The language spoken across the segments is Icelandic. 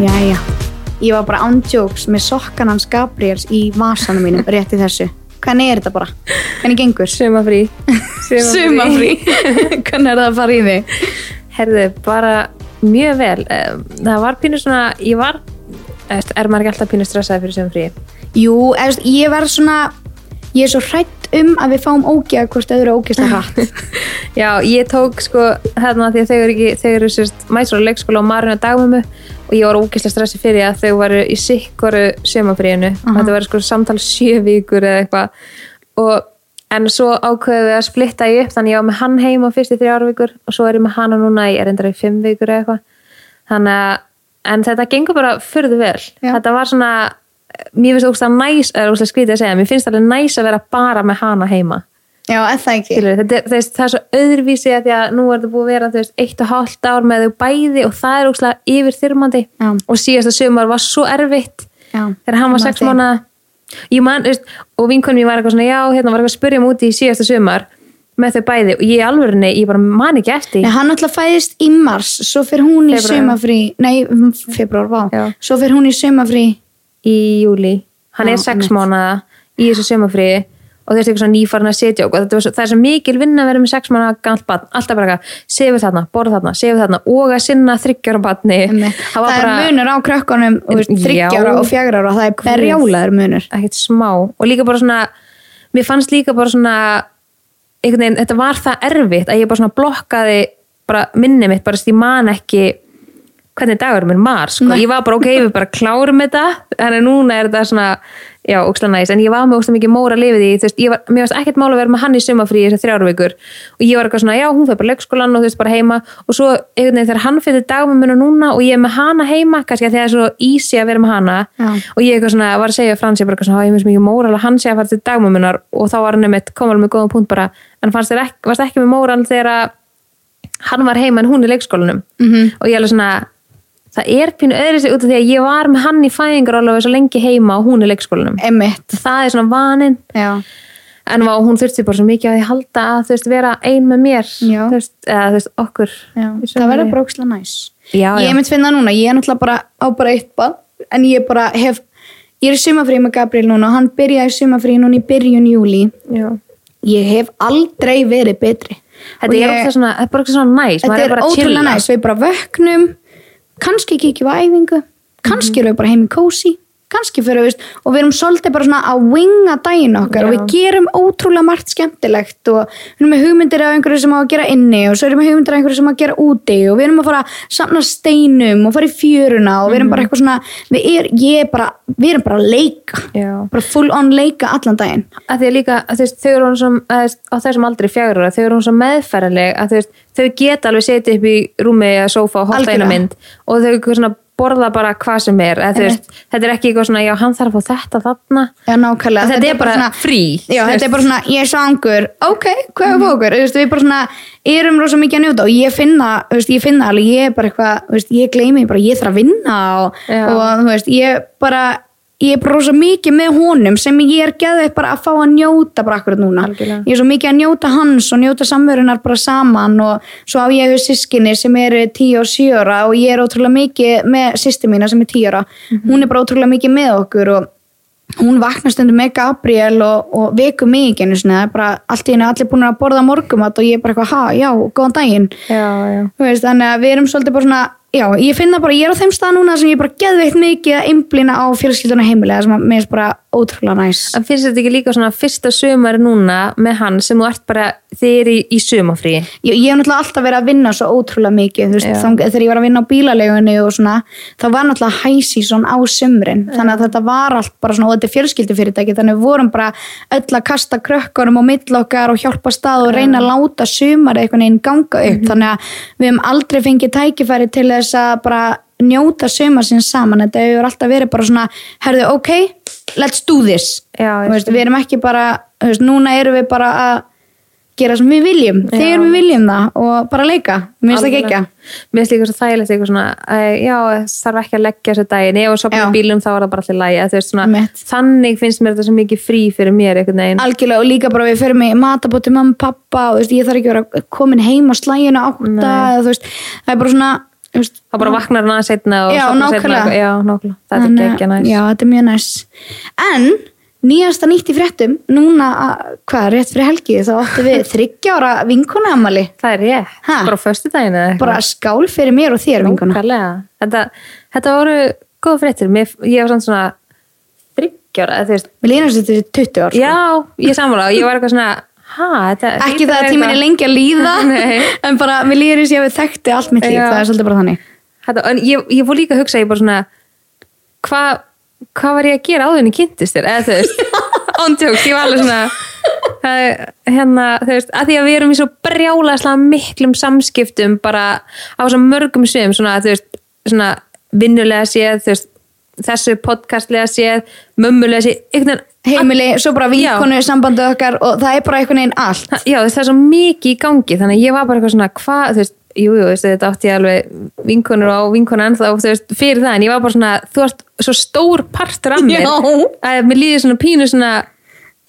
Jæja, ég var bara ándjóks með sokkan hans Gabriels í vasanum mínum rétt í þessu. Hvernig er þetta bara? Hvernig gengur? Sumafrí Sumafrí. Hvernig er það að fara í þig? Herðu, bara mjög vel Eh, Það var pínu svona, ég var eftir, er maður ekki alltaf pínu stressaði fyrir sumafrí Jú, eða, ég var svona, ég er svo hrætt um að við fáum ógeða hvort öðru ógeðslega hratt. Já, ég tók sko þarna því að þau eru ekki, þau eru sérst mæstur á leikskóla og marinn að dagmömmu og ég var ógeðslega stressi fyrir að þau varu í sikkoru sumafríinu og þetta var sko samtal sjö vikur eða eitthvað. Og en svo ákveðum við að splitta ég upp þannig ég var með hann heima fyrst í þrjára vikur og svo er ég með hana núna í erindar í fimm vikur eða eitthvað. Þannig að, en þetta gengur bara fyrðu vel, Já. þetta var svona mér finnst ógst að næs, eða ógst að skrítið að segja mér finnst alveg næs að vera bara með hana heima. Já, eða það ekki. Skilur, þetta, er- veist, það er svo öðruvísi að því að nú er þetta búið að vera veist, eitt og hálft ár með þau bæði og það er óslega yfir þyrmandi Já. og síðasta sumar var svo erfitt Já, þegar hann var sex veist, og vinkonum ég var eitthvað svona já, hérna var eitthvað að spyrja um úti í síðasta sumar með þau bæði og ég alveg ég bara man ekki eftir. Nei, hann alltaf fæðist í mars, svo fyrir hún í sumafrí, nei, februar, vá, svo fyrir hún í sumafrí, í júli hann Já, er sex mánuða í þessu sumafrí og veist eitthvað nýfarn að setja og var það er svo mikil vinna að vera með sex mánuða galt barn, alltaf bara eitthvað, sefu þarna, borða þarna sefu þarna og að sinna þryggjára Einmitt. það það bara er munur á krökkunum, þryggjára og fjagra og það er berjálaður munur. ekkert smá. Og líka bara svona mér fannst líka bara svona veginn, þetta var það erfitt að ég bara svona blokkaði bara minni mitt, bara því man ekki hvernig dagur? Minn var, sko, ég var bara ok, við bara klárum þetta, þannig að núna er þetta svona, já, ókslega næst en ég var með ókslega mikið móra að lifa því, þú veist, ég var mér varst ekkert mál að vera með hann í sumafrí þessar þrjára vikur. Og ég var eitthvað svona, já, hún fyrir bara leikskólan og þú veist, bara heima. Og svo, einhvern veginn, þegar hann fyrir dagmömmuna núna og ég er með hana heima, kannski að það er svo easy að vera með hana. Já. og ég eitthvað svona, var að segja Frans ég bara eitthvað svona, "Há, ég finnst mikið móral að hann sé að fara til dagmömmunar og þá var hann einmitt, kom alveg með góðan punkt bara, en fannst þér ekki, hann var heima en hún í leikskólanum? -hmm. og ég alveg svona það er pínu öðru sig út af því að ég var með hann í fæðingar alveg svo lengi heima og hún í leikskólanum Emmitt, það er svona vaninn já, en vá, hún þurfti bara svo mikið að því halda að þú veist, vera ein með mér Já. þú veist, eða þú veist, okkur já, það verður brókslega næs. já, Ég já. mynd finna núna, ég er náttúrulega bara á bara eitt bann, en ég bara hef, ég er í sumafrí með Gabriel núna og hann byrjaði í sumafrí núna í byrjun júli. Já. Ég hef aldrei verið betri. þetta Og er ég- ókslega svona, þetta er bara ókslega svona næs Þetta er bara að ótrúlega næst, við bara vöknum kannski við á æfingu kannski erum við bara heim í kósi kannski fyrir við, og við erum svolítið bara svona að winga daginn okkar og Já. við gerum ótrúlega margt skemmtilegt og við erum með hugmyndir af einhverju sem á að gera inni og svo erum við hugmyndir af einhverju sem á að gera úti og við erum að fara að samna steinum og fara í fjöruna og við erum bara eitthvað svona við, er, er bara, við erum bara að leika Já. bara full on leika allan daginn að því að líka, að veist, þau eru hún sem á þessum aldrei fjagur ára, þau eru hún svo meðferðarleg að veist, þau geta alveg setið upp í rúmi eða sófa og horta eina mynd og þau eitthvað svona borða bara hvað sem er þú veist, þetta er ekki eitthvað svona, já, hann þarf að fá þetta þarna Já, nákvæmlega. Þetta er bara frí, Já, þetta er bara svona, ég er svangur, ok, hvað er mm. okkur? Þú veist, við bara svona, erum rosa mikið að njóta og ég finna, ég finna alveg, ég er bara eitthvað, ég gleymi bara, ég þarf að vinna og, og veist, ég bara, ég er bara rosa mikið með honum sem ég er geðið bara að fá að njóta bara akkurat núna. Algjörlega. Ég er svo mikið að njóta hans og njóta samverunar bara saman og svo á ég hefur sískinni sem eru 10 og 7 ára og ég er ótrúlega mikið með sýsti mína sem er 10 ára. Hún er bara ótrúlega mikið með okkur og hún vaknar stundum með Gabriel og, og veku mig ekki er allt í henni allir búin að borða morgumat og ég er bara eitthvað, já, góðan daginn já, já, veist, þannig að við erum svolítið bara svona já, ég finna bara, ég er á þeim stað núna sem ég bara geðveikt mikið að einblýna á fjölskylduna heimilega sem að mér er bara ótrúlega næs. En finnst þetta ekki líka svona fyrsta sumar núna með hann sem þú ert bara er í, í sumafrí ég, ég hef náttúrulega alltaf verið að vinna svo ótrúlega mikið veist, þang, þegar ég var að vinna á bílalegunni og svona, það var náttúrulega high season á sumrin, þannig að þetta var allt bara svona, og þetta er fjölskyldufyrirtæki þannig að við vorum bara öll að kasta krökkunum og mill okkar og hjálpa stað og reyna að láta sumar einhvern veginn ganga upp, þannig að við hefum aldrei fengið tækifæri til þess að bara njóta sumarsins saman, þetta hefur alltaf verið bara svona, herðu, ok let's do this. Já, veist, við erum ekki bara, veist, núna erum við bara að gera sem við viljum. Þegar við viljum það og bara leika. Mér finnst það ekki Mér finnst líka svo þægilegt eitthvað svona uh, já, þarf ekki að leggja þessu daginn. Ef Já. í bílum þá er það bara allir lægi þannig finnst mér þetta svo mikið frí fyrir mér algjörlega og líka bara við förum í matabóti mamma, pappa og veist, ég þarf ekki að vera komin heim á slæginu átta eða, það er bara svona þá bara vaknar hann að setna og Já, nákvæmlega. þetta er geggja næst Já, þetta er mjög næs. En nýjasta nýtt í fréttum Núna, að- hvað, rétt fyrir helgi Þá áttu við þryggjára vinkona amali það er rétt, Ha? bara eða eitthvað. Bara skál fyrir mér og þér vinkona. Þetta, þetta voru góða fréttir. Mér, ég var svona þryggjára, þú veist Mér línast þetta er 20 ár sko. já, ég sammála. Og ég var eitthvað svona ha, Ekki það að tíminn er lengi að líða. En bara, mér líður þess að ég hafi þekkti allt mitt líf Já. Það er svolítið bara þannig þetta, en ég, ég fór líka að hugsa ég bara svona hvað hva var ég að gera áður en ég kynntist þér eða þú veist, ándjóks, ég var alveg svona það, er- hérna, þú veist að því að við erum í svo brjálæslega miklum samskiptum bara á svo mörgum sviðum, svona, þú veist svona vinnulega séð, þú veist þessu podcastlega séð, mömmulega séð einhvern veginn Heimili, svo bara vinkonu sambandi okkar Og það er bara einhvern veginn allt. Já, það er svo mikið í gangi þannig að ég var bara eitthvað svona, hvað, þú veist jú, jú, þetta átti ég alveg vinkonur og vinkonur ennþá, þú veist, fyrir það en ég var bara svona, þú ert svo stór partur af mér, Já. að mér líður svona pínu svona,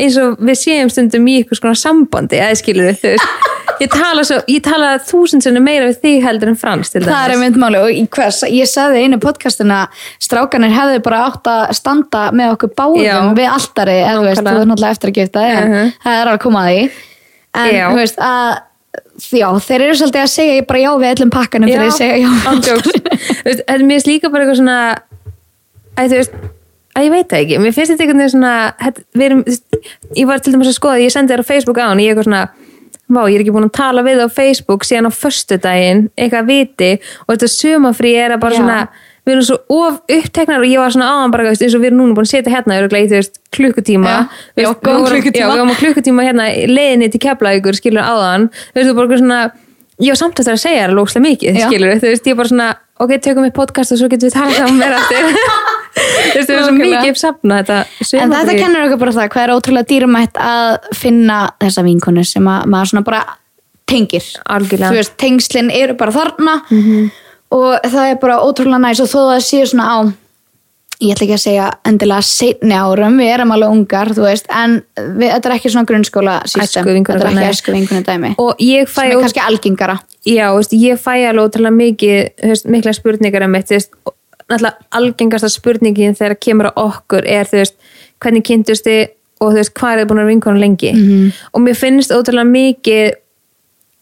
eins og við séum stundum í ykkur svona sambandi eða skilur þú veist, ég tala svo ég tala þúsund sinni meira við þig heldur en frans til Það er dæmis. mynd máli og hvers, ég sagði einu podcastina strákanir hefðu bara átt að standa með okkur báðum Já. við alltari eða þú veist, þú er náttúrulega eftir að gifta en Mhm. það er alveg komað því en Já. þú veist að já, þeir eru svolítið að segja ég bara já við öllum pakkanum þegar ég segja já þetta er mér finnst líka bara eitthvað svona að þú veist að ég veit það ekki, mér finnst þetta veginn svona við erum, ég var til dæmis að skoða ég sendi þér á Facebook á hann, ég er eitthvað svona vá, ég er ekki búin að tala við á Facebook síðan á föstudaginn, eitthvað viti og þetta sumafrí er að bara Já. svona við erum svo of uppteknar og ég var svona áðan bara, eins og við erum núna búin að setja hérna þú veist, klukkutíma. Við við varum á klukkutíma hérna leiðinni til Keflavíkur, skilur þú veist, þú bara svona ég var samt eftir að segja það lókslega mikið, Já. skilur þú veist, ég bara svona, ok, tökum við podcast og svo getum við talað saman meira eftir þú veist, það er svo mikið uppsafna þetta En þetta sumarfrí. kennur okkur bara það hvað er ótrúlega dýrmætt að finna þessa vinkonu sem að maður svona bara tengir Algjörlega. Þú veist, tengslin eru bara þarna Mhm. og það er bara ótrúlega næs og þó að það séu svona á ég ætla ekki að segja endilega seinni árum, við erum alveg ungar þú veist, en við, þetta er ekki svona grunnskóla system, þetta er ekki æsku vinkonu dæmi sem er kannski algengara. Já, veist, ég fæ alveg ótrúlega mikið mikla spurningar um mitt náttúrulega algengasta spurningin þegar kemur á okkur er þú veist, hvernig kynntust þið og þú veist, hvað er þið búin að vinkonu lengi? -hmm. og mér finnst ótrúlega mikið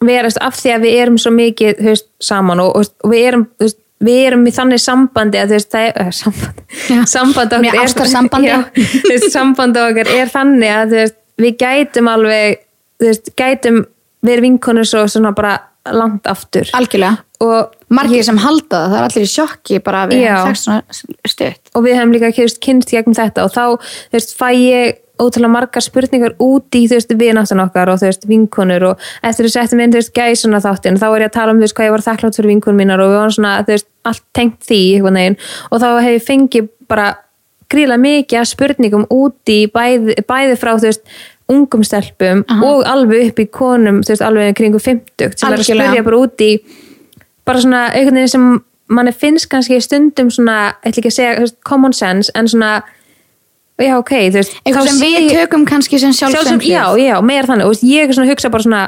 vera þú veist, af því að við erum svo mikið þú veist, saman og, og, og við erum þú veist, við erum í þannig sambandi að þú veist, það er uh, samband, Já. samband okkar ástarsambandi. já, þú veist, samband okkar er þannig að veist, við gætum alveg veist, gætum verið vinkonur svo svona bara langt aftur algjörlega, og, margir sem halda það það er allir í sjokki bara að við Já. stutt og við hefum líka kynst, gegnum þetta og þá fæ ég ótrúlega margar spurningar út í vináttan okkar og vinkonur og eftir að settum inn þú veist, gæsuna þáttin þá er ég að tala um hvað ég var þakklátt fyrir vinkonur mínar og við varum svona, veist, allt tengt því og þá hef ég fengið bara gríðlega mikið spurningum út í bæði, bæði frá þú veist, ungum stelpum og alveg upp í konum, þú veist, alveg kringu 50 sem er að spyrja bara út í bara svona einhvern veginn sem manni finnst kannski stundum svona, ætla ekki að segja veist, common sense, en svona já ok, þú veist eitthvað sem við tökum kannski sem sjálfsögn já, já, meira þannig veist, ég hugsa bara svona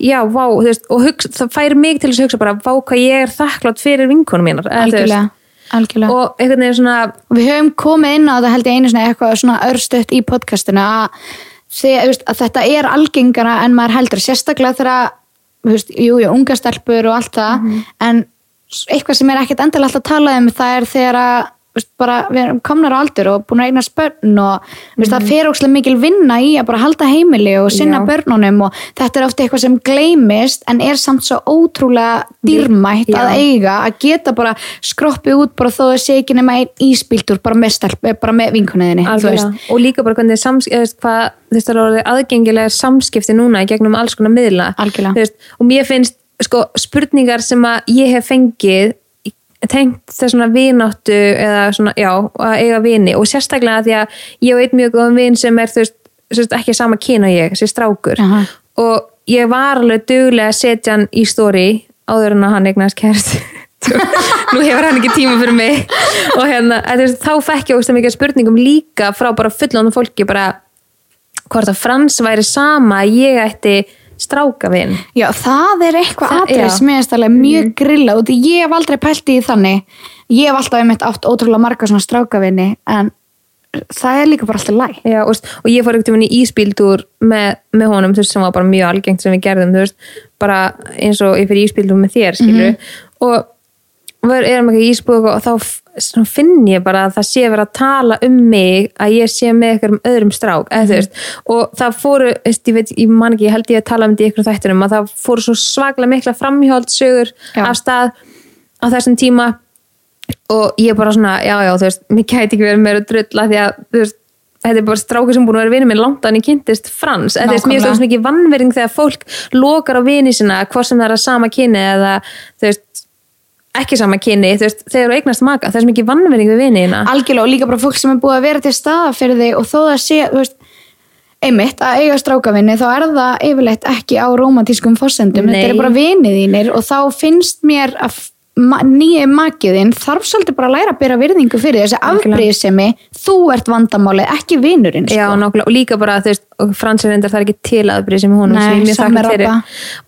já, vá, þú veist, og hugsa, það færi mig til þess að hugsa bara, vá hvað ég er þakklátt fyrir vinkonum mínar, eða, þú veist, algjörlega, algjörlega. og einhvern veginn svona við höfum komið inn á þetta held ég einu svona eitthvað svona örstuðt í podcastinu að, þið, þú veist, að þetta er algengara en maður heldur sérstaklega þegar þú veist, jú, jú, unga stelpur og allt það Mhm. en eitthvað sem er ekkert endilega alltaf að tala um það er þegar að veist, bara, við erum komnar á aldur og búin að eigna spörn og mm veist, það fer ókslega mikil vinna í að bara halda heimili og sinna Mhm. Já. börnunum og þetta er ofta eitthvað sem gleymist en er samt svo ótrúlega dýrmætt Já. að eiga að geta bara skroppi út bara þó það sé ekki nema einn íspíltur bara með, eh, með vinkunniðinni og líka bara hvernig veist, það er aðgengilega samskipti núna í gegnum alls konar miðla veist, og mér finnst sko, spurningar sem að ég hef fengið tengt þess svona vináttu eða svona, já, að eiga vini. Og sérstaklega því að ég veit mjög góðum vin sem er þú veist, ekki sama kyn og ég, sem strákur. Aha. og ég var alveg duglega að setja hann í story áður en að hann eignast kært nú hefur hann ekki tíma fyrir mig. Og hérna, að, veist, þá fekk ég ógst mikið af spurningum líka frá bara fullónum fólki bara hvort að Frans væri sama að ég ætti strákavinn Já, það er eitthvað já. sem er stæðlega mjög grilla og því ég hef aldrei pælt í þannig. Ég hef alltaf einmitt átt ótrúlega marga svona strákavinni en það er líka bara alltaf læg Já, og, veist, og ég fór ekkert um henni í íspíldúr með, með honum, þú veist, sem var bara mjög algengt sem við gerðum, þú veist, bara eins og ég fyrir íspíldúr með þér, skilur og við erum ekki í ísbúð og þá finn ég bara að það sé verið að tala um mig að ég sé með einhverjum öðrum strák, eða veist og það fóru, ég veit, ég man ekki, ég held ég að tala um þetta í einhverjum þættunum að það fóru svo svaglega mikla framhjálpsögur Já. af stað á þessum tíma og ég bara svona, já, já, þú veist, mér gæti ekki verið meira drull því að, þú veist, þetta er bara strákur sem búin að vera vinur minn langt að hann kynntist frans, veist, mér Nákvæmlega. finnst mikið vannverðing þegar fólk lokar á vini sína, hvort sem það er að sama kyni eða, þú veist, ekki sama kyni, þú veist, þegar þú eignast maka, það er svo mikið vannverðing við vinina. algjörlega og líka bara fólk sem er búið að vera til staða fyrir þig og þó það sé, þú veist einmitt að eiga strákavinni þá er það yfirleitt ekki á romantískum fossendum, Nei. þetta er bara vinið þínir og þá finnst mér að ma nýja makiðinn þarf svolítið bara að læra að bera virðingu fyrir þessi afbrýðisemi þú ert vandamálið, ekki vinurinn Já, sko. nákvæmlega, og líka bara, þú veist, og Frans er reyndar það er ekki til aðbrið sem hún Nei, sem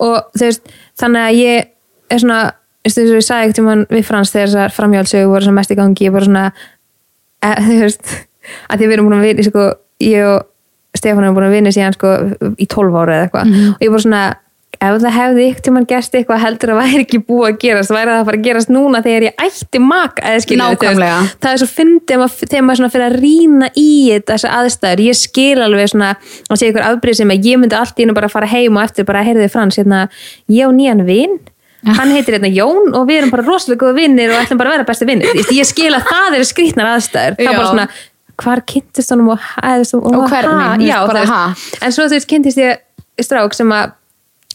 og þú veist, þannig að ég er svona, þess að ég sagði ekkert um við Frans þegar þessar framhjálpsögu voru mest í gangi, ég bara svona e, þú veist, að því að við erum búin að vinna sko, ég og Stefán erum búin að vinna síðan sko í 12 ára eða eitthvað Mhm. og ég bara svona, ef það hefði ykkur tímann gerst eitthvað heldur að væri ekki búið að gerast væri það að fara að gerast núna þegar ég ætti maka eða skilur Nákvæmlega. það er svo fyndið að þegar maður svona fyrir að rýna í þetta, þessar aðstæður, ég skil alveg svona og sé ykkur afbrýð sem að ég myndi og hann heitir hérna Jón og við erum bara rosalega góða vinnir og ætlum bara að vera besti vinnir ég skil að það eru skrýtnar aðstæður. Það er bara svona, hvar kynntist honum og, þú veist, Og hvernig, já, bara ha. en svo þú veist, kynntist ég strák sem að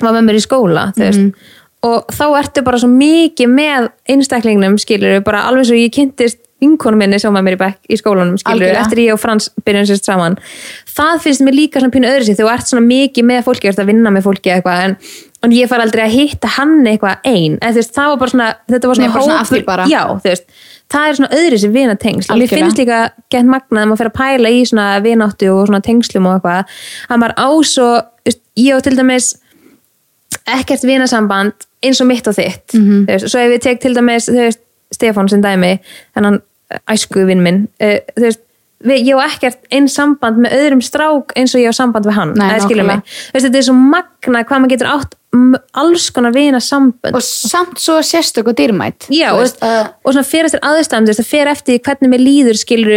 var með mér í skóla þú veist. Mhm. og þá ertu bara svo mikið með einstaklingnum skilur bara alveg svo ég kynntist vinkonum minni sem var mér í bekk í skólanum skilur Algjörlega. eftir ég og Frans byrjum sérst saman. Það finnst mér líka svona pínu öðru sér þú ert svona mikið með fólki, ert að vinna með fólki eitthvað en, en ég far aldrei að hitta hann eitthvað ein, en þú veist, það var bara svona þetta var Nei, svona bara svona því bara. já, þú veist, það er svona öðru sér vinatengsl. Og mér finnst líka gett magnað að maður fer að pæla í svona vináttu og svona tengslum og eitthvað að maður á svo, ég á til dæmis ekkert vinasamband eins og mitt og þitt. Mhm. þú veist, svo ef ég tek til dæmis þú veist, Stefán sem dæmi þennan æsku vinn minn uh, þú veist, við, ég á ekkert einn samband með öðrum strák eins og ég á samband við hann. Nei, eða skilur mig, þetta er svo magna hvað maður getur átt alls konar vinasamband og samt svo sérstök og dýrmætt Já, Þú og, veist, að- og svona fyrir eftir aðstæðum þú veist, það fer eftir hvernig mér líður skilur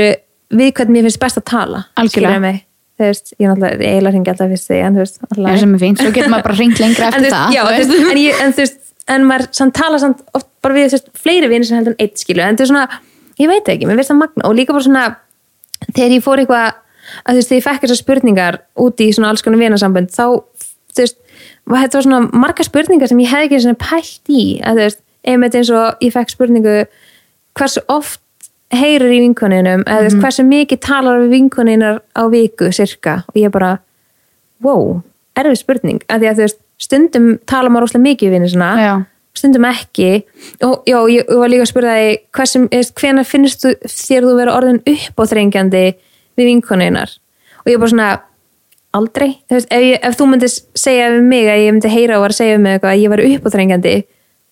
við hvernig mér finnst best að tala Algjörlega. mig. þú veist, ég er náttúrulega eiginlega hringi alltaf fyrst því en þú veist, alltaf Já, sem er fínt, svo getur maður bara hringt lengra en, eftir þú veist, það já, þú þú veist. veist, en, ég, en þú veist en maður samt tala samt oft bara við þú veist, fleiri vinir sem heldur en eitt skilu en þetta er svona, ég veit ekki, mér veist það magna og líka bara svona, þegar ég fór eitthvað að þú veist, þegar ég fekk þessar spurningar úti í svona alls konar vinasambönd þá, þú veist, þetta var svona margar spurningar sem ég hefði ekki svona pælt í. Að þú veist, einmitt eins og ég fekk spurningu hversu oft heyrir í vinkoninum? Eða þú veist, hversu mikið talar við vinkoninar á viku cirka og ég bara wow, erfið spurning. Að því að þú veist, stundum tala maður óslega mikið við vinni svona, Já. stundum ekki. Og já, ég var líka að spyrja hversum, hvenær finnst þú þér þú vera orðin uppáþrengjandi við vinkoninar og ég bara svona aldrei, þú veist, ef, ég, ef þú myndir segja við mig að ég myndi heyra og var að segja við mig eitthvað að ég var uppáþrengjandi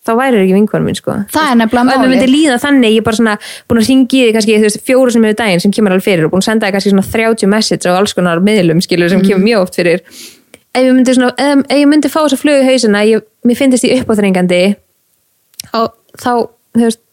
þá væri ekki vinkonum minn sko. Það er nefnilega og ef mér málið. myndi líða þannig ég er bara svona búin að ringi þig kannski þú veist, fjóru sem hefur daginn sem kemur alveg fyrir og búin að senda þig kannski svona 30 message á alls konar miðlum skilur sem kemur mjög oft fyrir. Ef ég myndi, svona, ef, ef ég myndi fá þess að flögu í hausina ég, mér finnst ég uppáþrengandi og þá þú veist,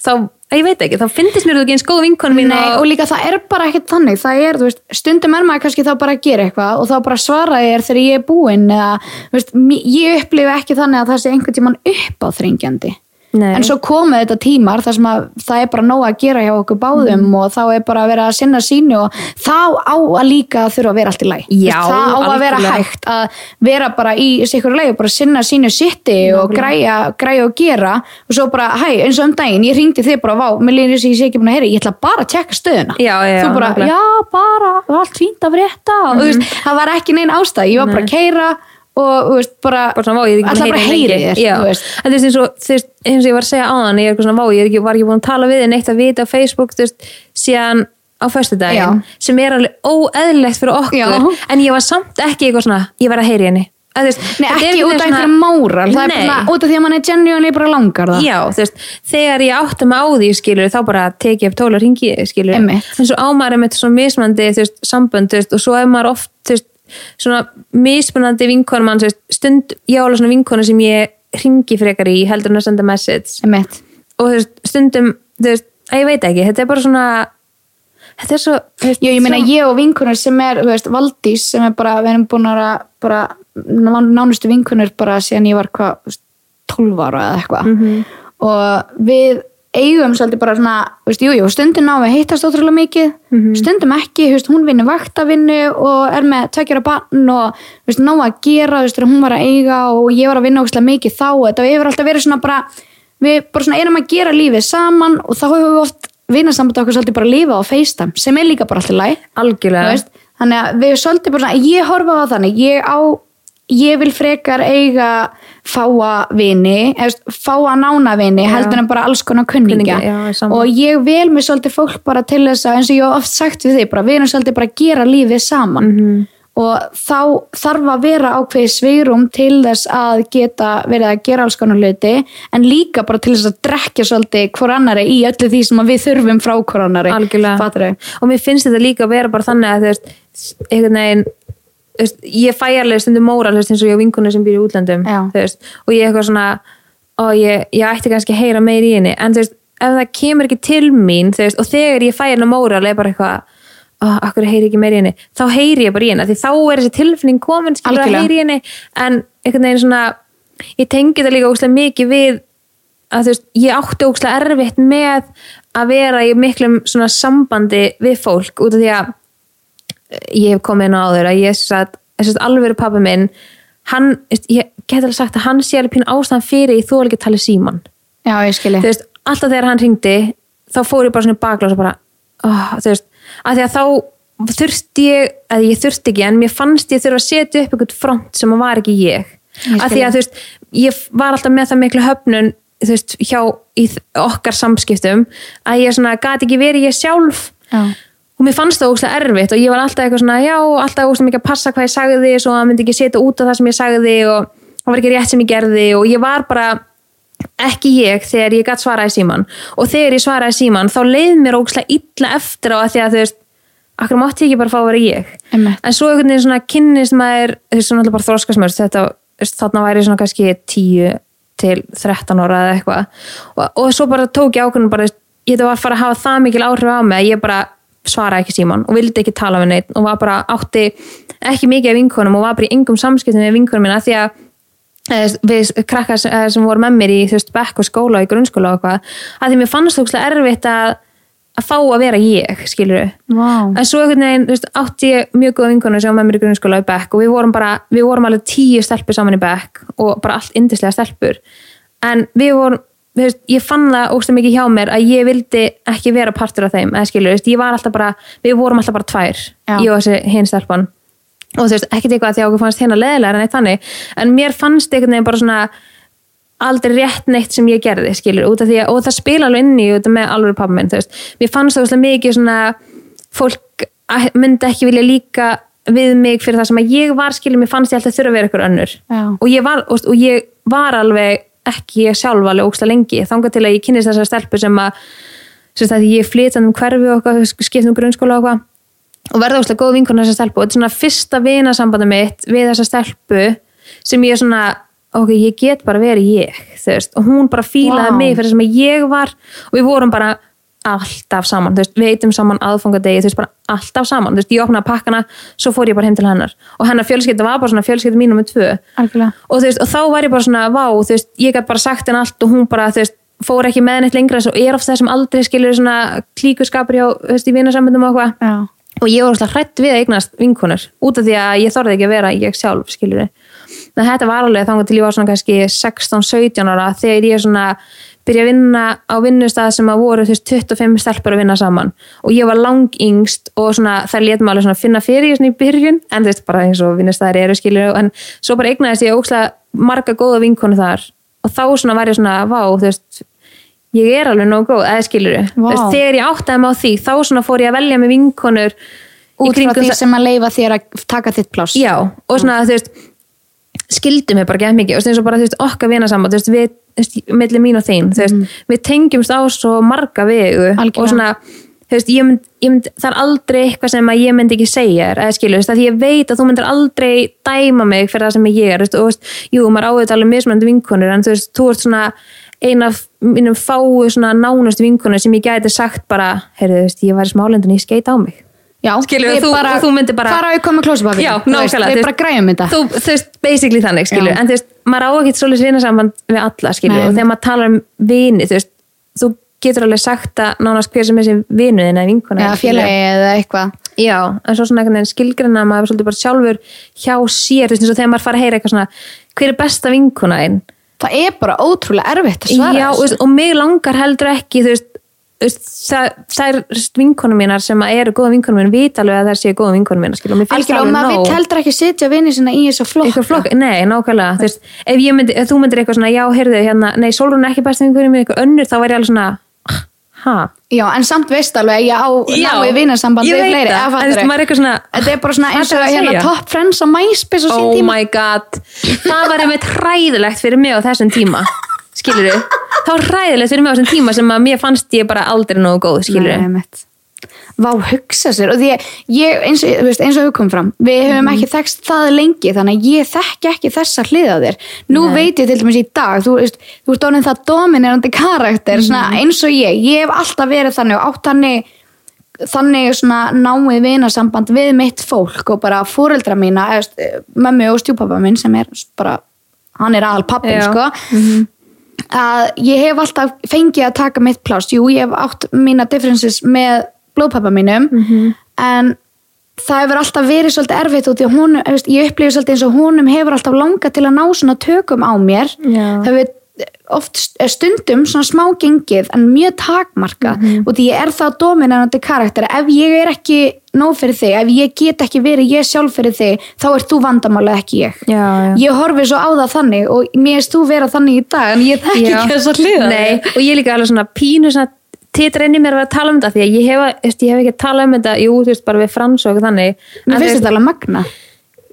þá, ég veit ekki þá finnst mér þú ekki eins góð vinkonum mín Nei, og líka það er bara ekkert þannig. Það er, þú veist, stundum er maður kannski þá bara að gera eitthvað og þá bara svara ég er þegar ég er búinn eða, þú veist, ég upplifi ekki þannig að það sé einhvern tímann uppáþrengjandi Nei. en svo komið þetta tímar þar sem að það er bara nóg að gera hjá okkur báðum Mhm. og þá er bara að vera að sinna sínu og þá á að líka þurfa að vera allt í læg Já, það á að vera algjörlega. hægt að vera bara í sikkur leið og bara sinna sínu sitti og græja, græja og gera og svo bara, hæ, eins og um daginn ég ringdi þig bara, vá, mér líður þess að ég sé ekki búin að heyra ég ætla bara að tjekka stöðuna. Já, já, þú bara, já, bara, allt fínt að frétta. Og þú veist, það var ekki neinn ástæð ég var bara að keira og þú veist, bara, bara svona, vá, ég ekki ætla bara heyri þér en þú veist, eins og, eins og ég var að segja áðan ég er svona, vá, ég ekki, var ekki búin að tala við þig neitt að vita á Facebook, þú veist, síðan á föstudaginn, Já. sem er alveg óeðlilegt fyrir okkur, Já. en ég var samt ekki eitthvað svona, ég var að heyri henni að, veist, Nei, þetta ekki út af veginn einhverjum móral, það er bara út af því að mann er genuinely bara langar það. Já, þú veist, þegar ég átta mig á því skilur, þá bara teki ég upp tóla ringi skilur, Einmitt. en svo ámæri með svona mismunandi, þú veist, sambönd, þú veist, og svo er maður oft, svona mismunandi vinkonu mann, stund ég á alveg svona vinkonu sem ég ringi frekar í, heldur en að senda message Einmitt. og veist, stundum, veist, að ég veit ekki, þetta er bara svona þetta er svo, þú veist, Jú, ég meina ég og vinkunur sem er, Valdís sem er bara, við erum búin að bara ná- nánustu vinkunur bara síðan ég var hvað, þú veist, 12 ára eða eitthvað Mhm. og við eigum svolítið bara svona, veist, jú, jú, stundum ná við hittast ótrúlega mikið, Mhm. stundum ekki, veist, hún vinnur vaktavinnu og er með tveggjara barn og, veist, ná að gera, veist, hún var að eiga og ég var að vinna ótrúlega mikið þá þetta hefur alltaf verið svona bara, við bara svona erum að gera lífið saman og þá hefur við oft vinnasamband okkur svolítið bara að lifa á FaceTime sem er líka bara alltaf læg algjörlega veist? þannig að við svolítið bara svona, ég horfa á þannig ég á, ég vil frekar eiga fáa vini fáa nána vini Já. heldur en bara alls konar ég sammála. og ég vel mér svolítið fólk bara til þess að eins og ég hef oft sagt við þig bara, við erum svolítið bara að gera lífið saman Mhm. og þá þarf að vera ákveðið sveirum til þess að geta verið að gera alls konar hluti en líka bara til þess að drekja svolítið hvor annari í öllu því sem við þurfum frá hvor annari og mér finnst þetta líka að vera bara þannig að þú veist, einhvern veginn ég fæ alveg stundum móral eins og ég á vinkunni sem býr í útlöndum og ég eitthvað svona og ég, ég ætti kannski að heyra meir í henni. En þú veist, ef það kemur ekki til mín veist, og þegar ég fæ henni móral er bara eitthvað oh, akkur heyri ekki meir í henni? Þá heyri ég bara í henni, því þá er þessi tilfinning komin skilur að Algjörlega. heyri í henni. En einhvern veginn svona ég tengi það líka óslega mikið við að þú veist, ég átti óslega erfitt með að vera í miklum svona sambandi við fólk út af því að ég hef komið inn á áður að ég satt, satt alveg pappi minn hann, ég get alveg sagt að hann sé alveg pínu ástæðan fyrir þú alveg ekki tala síman Já, ég skilji þú veist, alltaf þegar hann ringdi þá fór ég bara svona bakla og bara oh, þú veist, að því að þá þurfti ég, að ég þurfti ekki en mér fannst ég þurfa að setja upp einhvern front sem að var ekki ég, Ég að því að þú veist ég var alltaf með það miklu höfnun þú veist, hjá okkar samskiptum að ég svona gati ekki verið ég sjálf. Já. Og mér fannst það ógslag erfitt og ég var alltaf eitthvað svona, já, alltaf ógslag mikið að passa hvað ég sagði svo að myndi ekki setja út af það sem ég sagði og það var ekki rétt sem ég gerði og ég var bara ekki ég þegar ég gætt svaraði síman og þegar ég svaraði síman þá leið mér ógslag illa eftir á að því að þú veist akkur mátti ég ekki bara fá að vera ég? Einmitt. en svo einhvern veginn svona kynnist maður þú veist, svona alltaf bara veist, þarna væri svona kannski 10 til 13 ára eða eitthvað. Og, og svo bara tók ég ákveðin bara, ég þetta var að fara að hafa það mikil áhrif á mig að ég bara svaraði ekki síman og vildi ekki tala við neitt og var bara átti ekki mikið af vinkonum og var bara í yngum samskiptum við vinkonum minna því að eh, við krakkar sem, eh, sem voru með mér í þú veist, bekk og skóla og í grunnskóla og eitthvað að því mér fannst það ógeðslega erfitt að að fá að vera ég, skilur Vá. en svo einhvern veginn, þú veist, átti ég mjög góða vinkonu sem var með mér í grunnskóla í bekk og við vorum bara, við vorum alveg tíu stelpur saman í bekk og bara allt yndislega stelpur en við vorum þú veist, ég fann það ógst mikið hjá mér að ég vildi ekki vera partur af þeim eða skilur, veist, ég var alltaf bara við vorum alltaf bara tvær, Já. ég og þessi hinn stelpan. Og þú veist, ekkert eitthvað að því að okkur fannst hérna leðilega en eitt þannig, en mér fannst einhvern veginn bara svona aldrei rétt neitt sem ég gerði, skilur, út af því að og það spila alveg inn í út með alveg pappa minn, þú veist, mér fannst það mikið svona, fólk myndi ekki vilja líka við mig fyrir það sem að ég var, skilur, mér fannst ég alltaf þurfa að vera ykkur önnur. Og ég var, og ég var alveg ekki ég sjálf alveg ógsta lengi. Þangað til að ég kynist þessar stelpu sem að sem sagt, ég flytandi um hverfi og skiptum grunnskóla og eitthvað og verða ógsta góð vinkona þessar stelpu. Og þetta er svona fyrsta vinasambandi mitt við þessa stelpu sem ég er svona ok, ég get bara verið ég veist, og hún bara fílaði Vá. mig fyrir sem ég var og við vorum bara alltaf saman, þú veist, við eitum saman aðfangadegi, þú veist, bara alltaf saman. Þú veist, ég opnaði pakkana, svo fór ég bara heim til hennar. Og hennar fjölskylda var bara svona fjölskylda mín með tvö. Algjörlega. og, þú veist, og þá var ég bara svona, vá, þú veist, ég gæti bara sagt henni allt og hún bara, þú veist, fór ekki með neitt lengra. Og er oft þessum aldrei skilur svona klíkuskapur hjá, þú veist, í vinasambundum og eitthvað. Og ég var alltaf hrætt við að eignast vinkonur út af því að ég þorði ekki að vera ég sjálf, skilur en þetta var alveg þannig til ég var svona kannski 16-17 ára þegar ég svona byrja að vinna á vinnustað sem að voru veist, 25 stelpur að vinna saman. Og ég var lang yngst og svona þær létum alveg svona finna fyrir í byrjun en þú veist bara eins og vinnustæðir eru skilur en svo bara eignaðist ég ókslega marga góða vinkonu þar. Og þá svona var ég svona vá þú veist ég er alveg nóg góð, eða skilur Vá. þegar ég áttaði mig á því þá svona fór ég að velja með vinkonur út frá því sem að leifa þér að taka þitt pláss. Já, og svona þú veist skildum við bara gett mikið, þú veist, og bara þú veist, okkar veist, við, þú veist, millir mín og þín, þú veist, við tengjumst á svo marga vegu Algjörlega. og svona, þú veist, ég mynd, ég mynd, það er aldrei eitthvað sem að ég myndi ekki segja þér, eða skilur, þú veist, að ég veit að þú myndir aldrei dæma mig fyrir það sem ég er, þú veist, og þú veist, jú, maður áður alveg mismunandi vinkonur, en þú veist, þú ert svona ein af mínum fáu svona nánustu vinkonur sem ég gæti sagt bara, heyrðu, þú veist, ég var í smálendin, ég skeit á mig. Já, Skilur, þú- og þú myndir bara- komið klósipapir? Já, nákvæmlega. Við bara græjum þetta Þú, þú veist, basically þannig, skilur, Já. en þú veist, maður á ekkert svolítið vinasamband við alla, skilur, Nei. og þegar maður talar um vini, þú veist, þú getur alveg sagt að nánast hver sem er sem vinuðin eða vinkona. Eða félagi eða eitthvað Já, en svo svona veginn skilgrina maður svolítið bara sjálfur hjá sér, þú veist, eins og þegar maður fara að heyra eitthvað svona, hver er besta vinkona einn? Það er bara ótrúlega erfitt að svara Já, veist, og mig langar heldur ekki, þú veist, það, það er vinkonum mínar sem eru góða vinkonum mínar, vita alveg að það séu góða vinkonum mínar, skilur, og mér finnst Algjörlega, og alveg maður nóg. vill heldur ekki setja vinni sinna í þessu flokk flokk, nei, nákvæmlega þú veist, ef, myndi, ef þú myndir eitthvað svona, já, heyrðu hérna, nei, Sólrún er ekki besta vinkurinn minn eitthvað önnur, þá væri ég alveg svona ha, Já, en samt veist alveg ég á Já, náið vinnasamband ég veit það, en maður er eitthvað svona Þetta er bara svona eins og hérna top friends á MySpace á sín oh tíma. my god það var einmitt hræðilegt fyrir mig á þessum tíma skilur þið, það var hræðilegt fyrir mig á þessum tíma sem að mér fannst ég bara aldrei nógu góð, skilur Nei, þið. Vá, hugsa sér. Og því ég, eins og, veist, eins og við komum fram við hefum Mhm. ekki þekkst það lengi þannig að ég þekki ekki þessa hliða þér. Nú veit ég til dæmis í dag þú veist, þú ert orðin það dominerandi karakter svona, eins og ég, ég hef alltaf verið þannig og átt þannig þannig svona náið vinasamband við mitt fólk og bara fóreldra mína mömmu og stjúpappa minn sem er bara, hann er aðal pappin sko að ég hef alltaf fengið að taka mitt plást, jú ég hef átt mína differences með blóðpappa mínum en það hefur alltaf verið svolítið erfitt út því að hún, ég upplifi svolítið eins og honum hefur alltaf langað til að ná svona tökum á mér. Já. það hefur oft stundum svona smá gengið en mjög takmarka og því ég er það dominanandi karakter. Ef ég er ekki nóg fyrir þig ef ég get ekki verið ég sjálf fyrir þig þá ert þú vandamála ekki ég. Já, já. ég horfi svo á það þannig og mér erst þú vera þannig í dag en ég þekki Já. ekki þess að hliða og ég líka alveg svona pínu svona í mér að vera að tala um þetta því að ég hef, ég hef ekki talað um þetta jú, þú veist, bara við frans og þannig. Mér finnst þetta alveg magna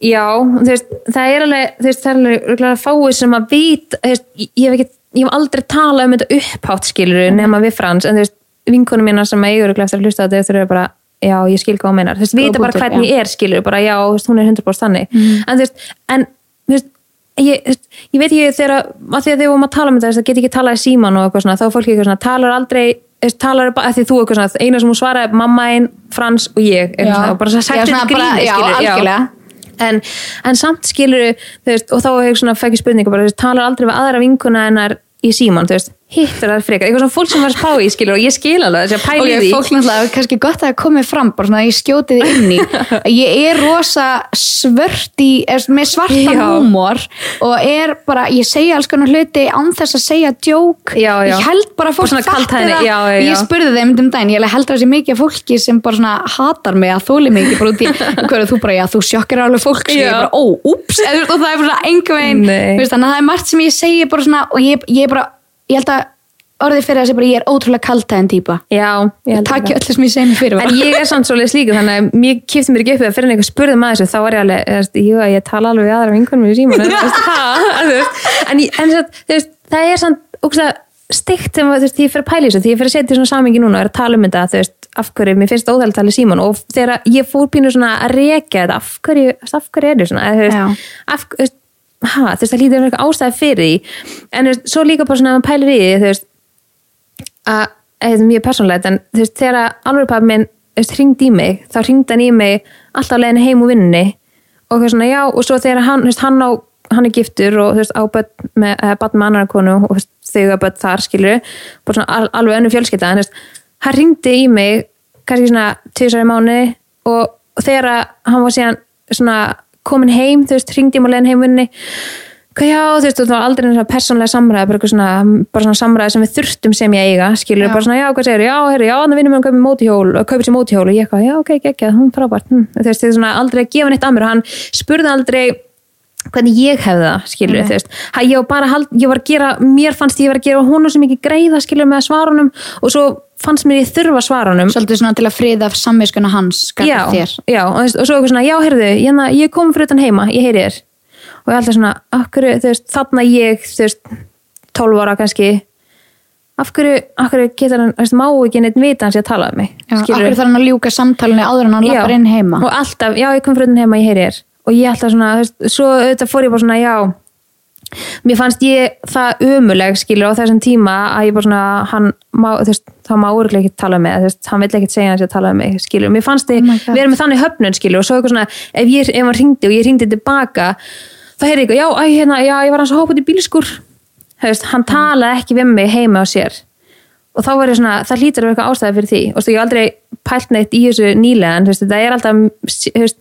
Já, veist, það er alveg veist, það er alveg fáið sem að vit þú veist, ég, ég ég hef aldrei talað um þetta upphátt skilur nema við frans en þú veist, vinkonum mína sem eigur örugglega eftir að hlusta á þetta þau eru bara, já, ég skil hvað hún meinar þú veist, vita bara hvernig ég er skilur bara, já, þú veist, hún er 100% þannig en þú veist, en þú veist Ég, ég veit ekki þegar að því að við vorum að tala um þetta, það get ekki talað í síman og eitthvað svona, þá er fólki eitthvað svona, talar aldrei talar bara, því þú eitthvað svona eina sem hún svaraði, mamma einn, Frans og ég eitthvað Já. og bara þetta bara- gríni, já, skilur, algjörlega. En, en samt skilur og þá hefur svona fækki spurningu bara, veist, talar aldrei við aðra vinkuna hennar í síman, þú veist, hittur það frekar. Eitthvað svona fólk sem var að spá í, skilur, og ég skil alveg þess að pæli ok, því. fólk náttúrulega kannski gott að það komið fram bara svona að ég skjóti þið inn í. Ég er rosa svört í er, með svartan Já. húmor og er bara, ég segja alls konar hluti án þess að segja djók. Ég held bara fólk svona fatti kaldhæðni, það. já, já, ég spurði þeim um daginn, ég held að það sé mikið fólki sem bara svona hatar mig að þóli ekki bara út í, hverju þú bara, já, þú sjokkar alveg fólk sem ég Já. er bara, ó, úps og það er bara að sem ég ég, ég ég held að orðið fyrir þessi bara, ég er ótrúlega kaldhæðin típa já, ég held takk það. öllu sem ég segi mig fyrir En ég er samt svolítið slíku þannig að mér kipti mér ekki upp eða fyrir einhver spurði maður þessu þá var ég alveg, jú, ég tala alveg við aðra vinkunum í síman en, en, ég- veist, það er samt stygt þegar maður, þú veist, ég fyrir að pæla þessu því ég fyrir að setja svona samingi núna og er að tala um þetta veist, af hverju, mér finnst óþægilegt að tala í síman og þegar ég fór pínu svona að rekja þetta af hverju, af hverju er þetta svona af, ha, þú veist, það hlýtur eitthvað ástæði fyrir því. En þú veist, svo líka bara svona að maður pælir í því, þú veist, að þetta er mjög persónlegt en þú veist þegar alveg pappi minn þú veist, hringdi í mig, þá hringdi hann í mig alltaf leiðin heim úr vinnunni. Og eitthvað svona já og svo þegar hann, þú veist, hann á hann er giftur og þú veist á börn með, eh, barn með annar konu og þú veist, að börn þar skilur, bara svona al, alveg önnu fjölskylda en þú veist, hann hringdi í mig kannski svona og, og hann komin heim, þú veist, hringdi í mig á leiðin heim úr vinnunni hvað já, þú veist, það var aldrei svona persónlega samræði, bara eitthvað svona, bara svona samræði sem við þurftum sem ég eiga, skilur, Já. bara svona, já, hvað segir, já, heyrðu, já, þannig vinnum við að kaupa mótihjól, kaupa sér mótihjól og ég eitthvað, já, ok, ekki, hún frábært, hm. þú veist, þið svona aldrei að gefa neitt að mér og hann spurði aldrei hvernig ég hefði það, skilur, þú veist, ha, ég var bara, hald, ég var að gera, mér fannst ég var að gera honum sem ekki greiða, skilur, með honum og svo fannst mér ég þurfa honum svolítið svona til að friða samviskuna hans já, já, og, og svo eitthvað svona, já, heyrðu, ég, ég kom fyrir utan heima, ég heyri þér. Og ég alltaf svona, af hverju, þú veist, þarna ég þú veist, 12 ára kannski af hverju, af hverju getur hann, veist, má ekki neitt vita hans ég að tala um mig, Já, skilurðu? akkur þarf hann að ljúka samtalinu áður en hann lappar inn heima? og alltaf, já ég kom fyrir inn heima ég heyri þér og ég alltaf svona, þú veist, svo auðvitað fór ég bara svona, já mér fannst ég það umuleg skilur á þessum tíma að ég bara svona hann má, þú veist, þá má úrlega ekki tala um mig þú veist, hann vill ekki segja hans að tala um mig skilur, mér fannst Oh my God. vera með þannig höfnun skilur og svo eitthvað svona, ef, ég, ef hann ringdi og ég ringdi tilbaka þá heyrði ég eitthvað, já, æ, hérna, já, ég var hans að hópa út í bílskur þú veist, hann talaði ekki við mig heima á sér. Og þá var ég svona, það hlýtur að vera eitthvað ástæði fyrir því. Og þú veist, ég hef aldrei pælt neitt í þessu nýlega en þú veist, það er alltaf þú veist,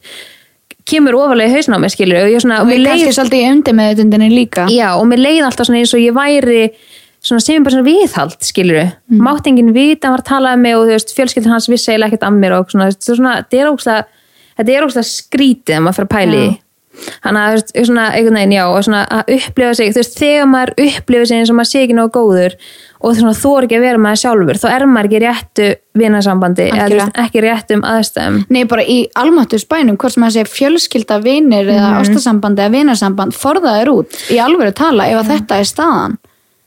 kemur ofalega í hausn á mig skilur og ég svona, og og leið kannski svolítið í undir með þetta líka Já, og mér leið alltaf svona eins og ég væri svona sem bara svona viðhald, skilur mm. mátt enginn vita, hann var að tala um mig og þú veist, fjölskyldin hans vissi eiginlega ekkert af mér og svona, þetta er svona, þetta er ógstlega skrítið að maður fyrir að pæli í. þannig að þú veist, svona einhvern veginn, já, og svona að upplifa sig þú veist, þegar maður upplifa sig eins og maður sé ekki nógu góður og þú er ekki að vera maður sjálfur, þá er maður ekki réttu vinasambandi, eða ekki réttum aðstæðum Nei, bara í almáttu spænum, hvort sem það sé fjölskylda vinir eða Mhm. ástasambandi eða vinasamband, forðaður út í alvöru tala ef að þetta er staðan.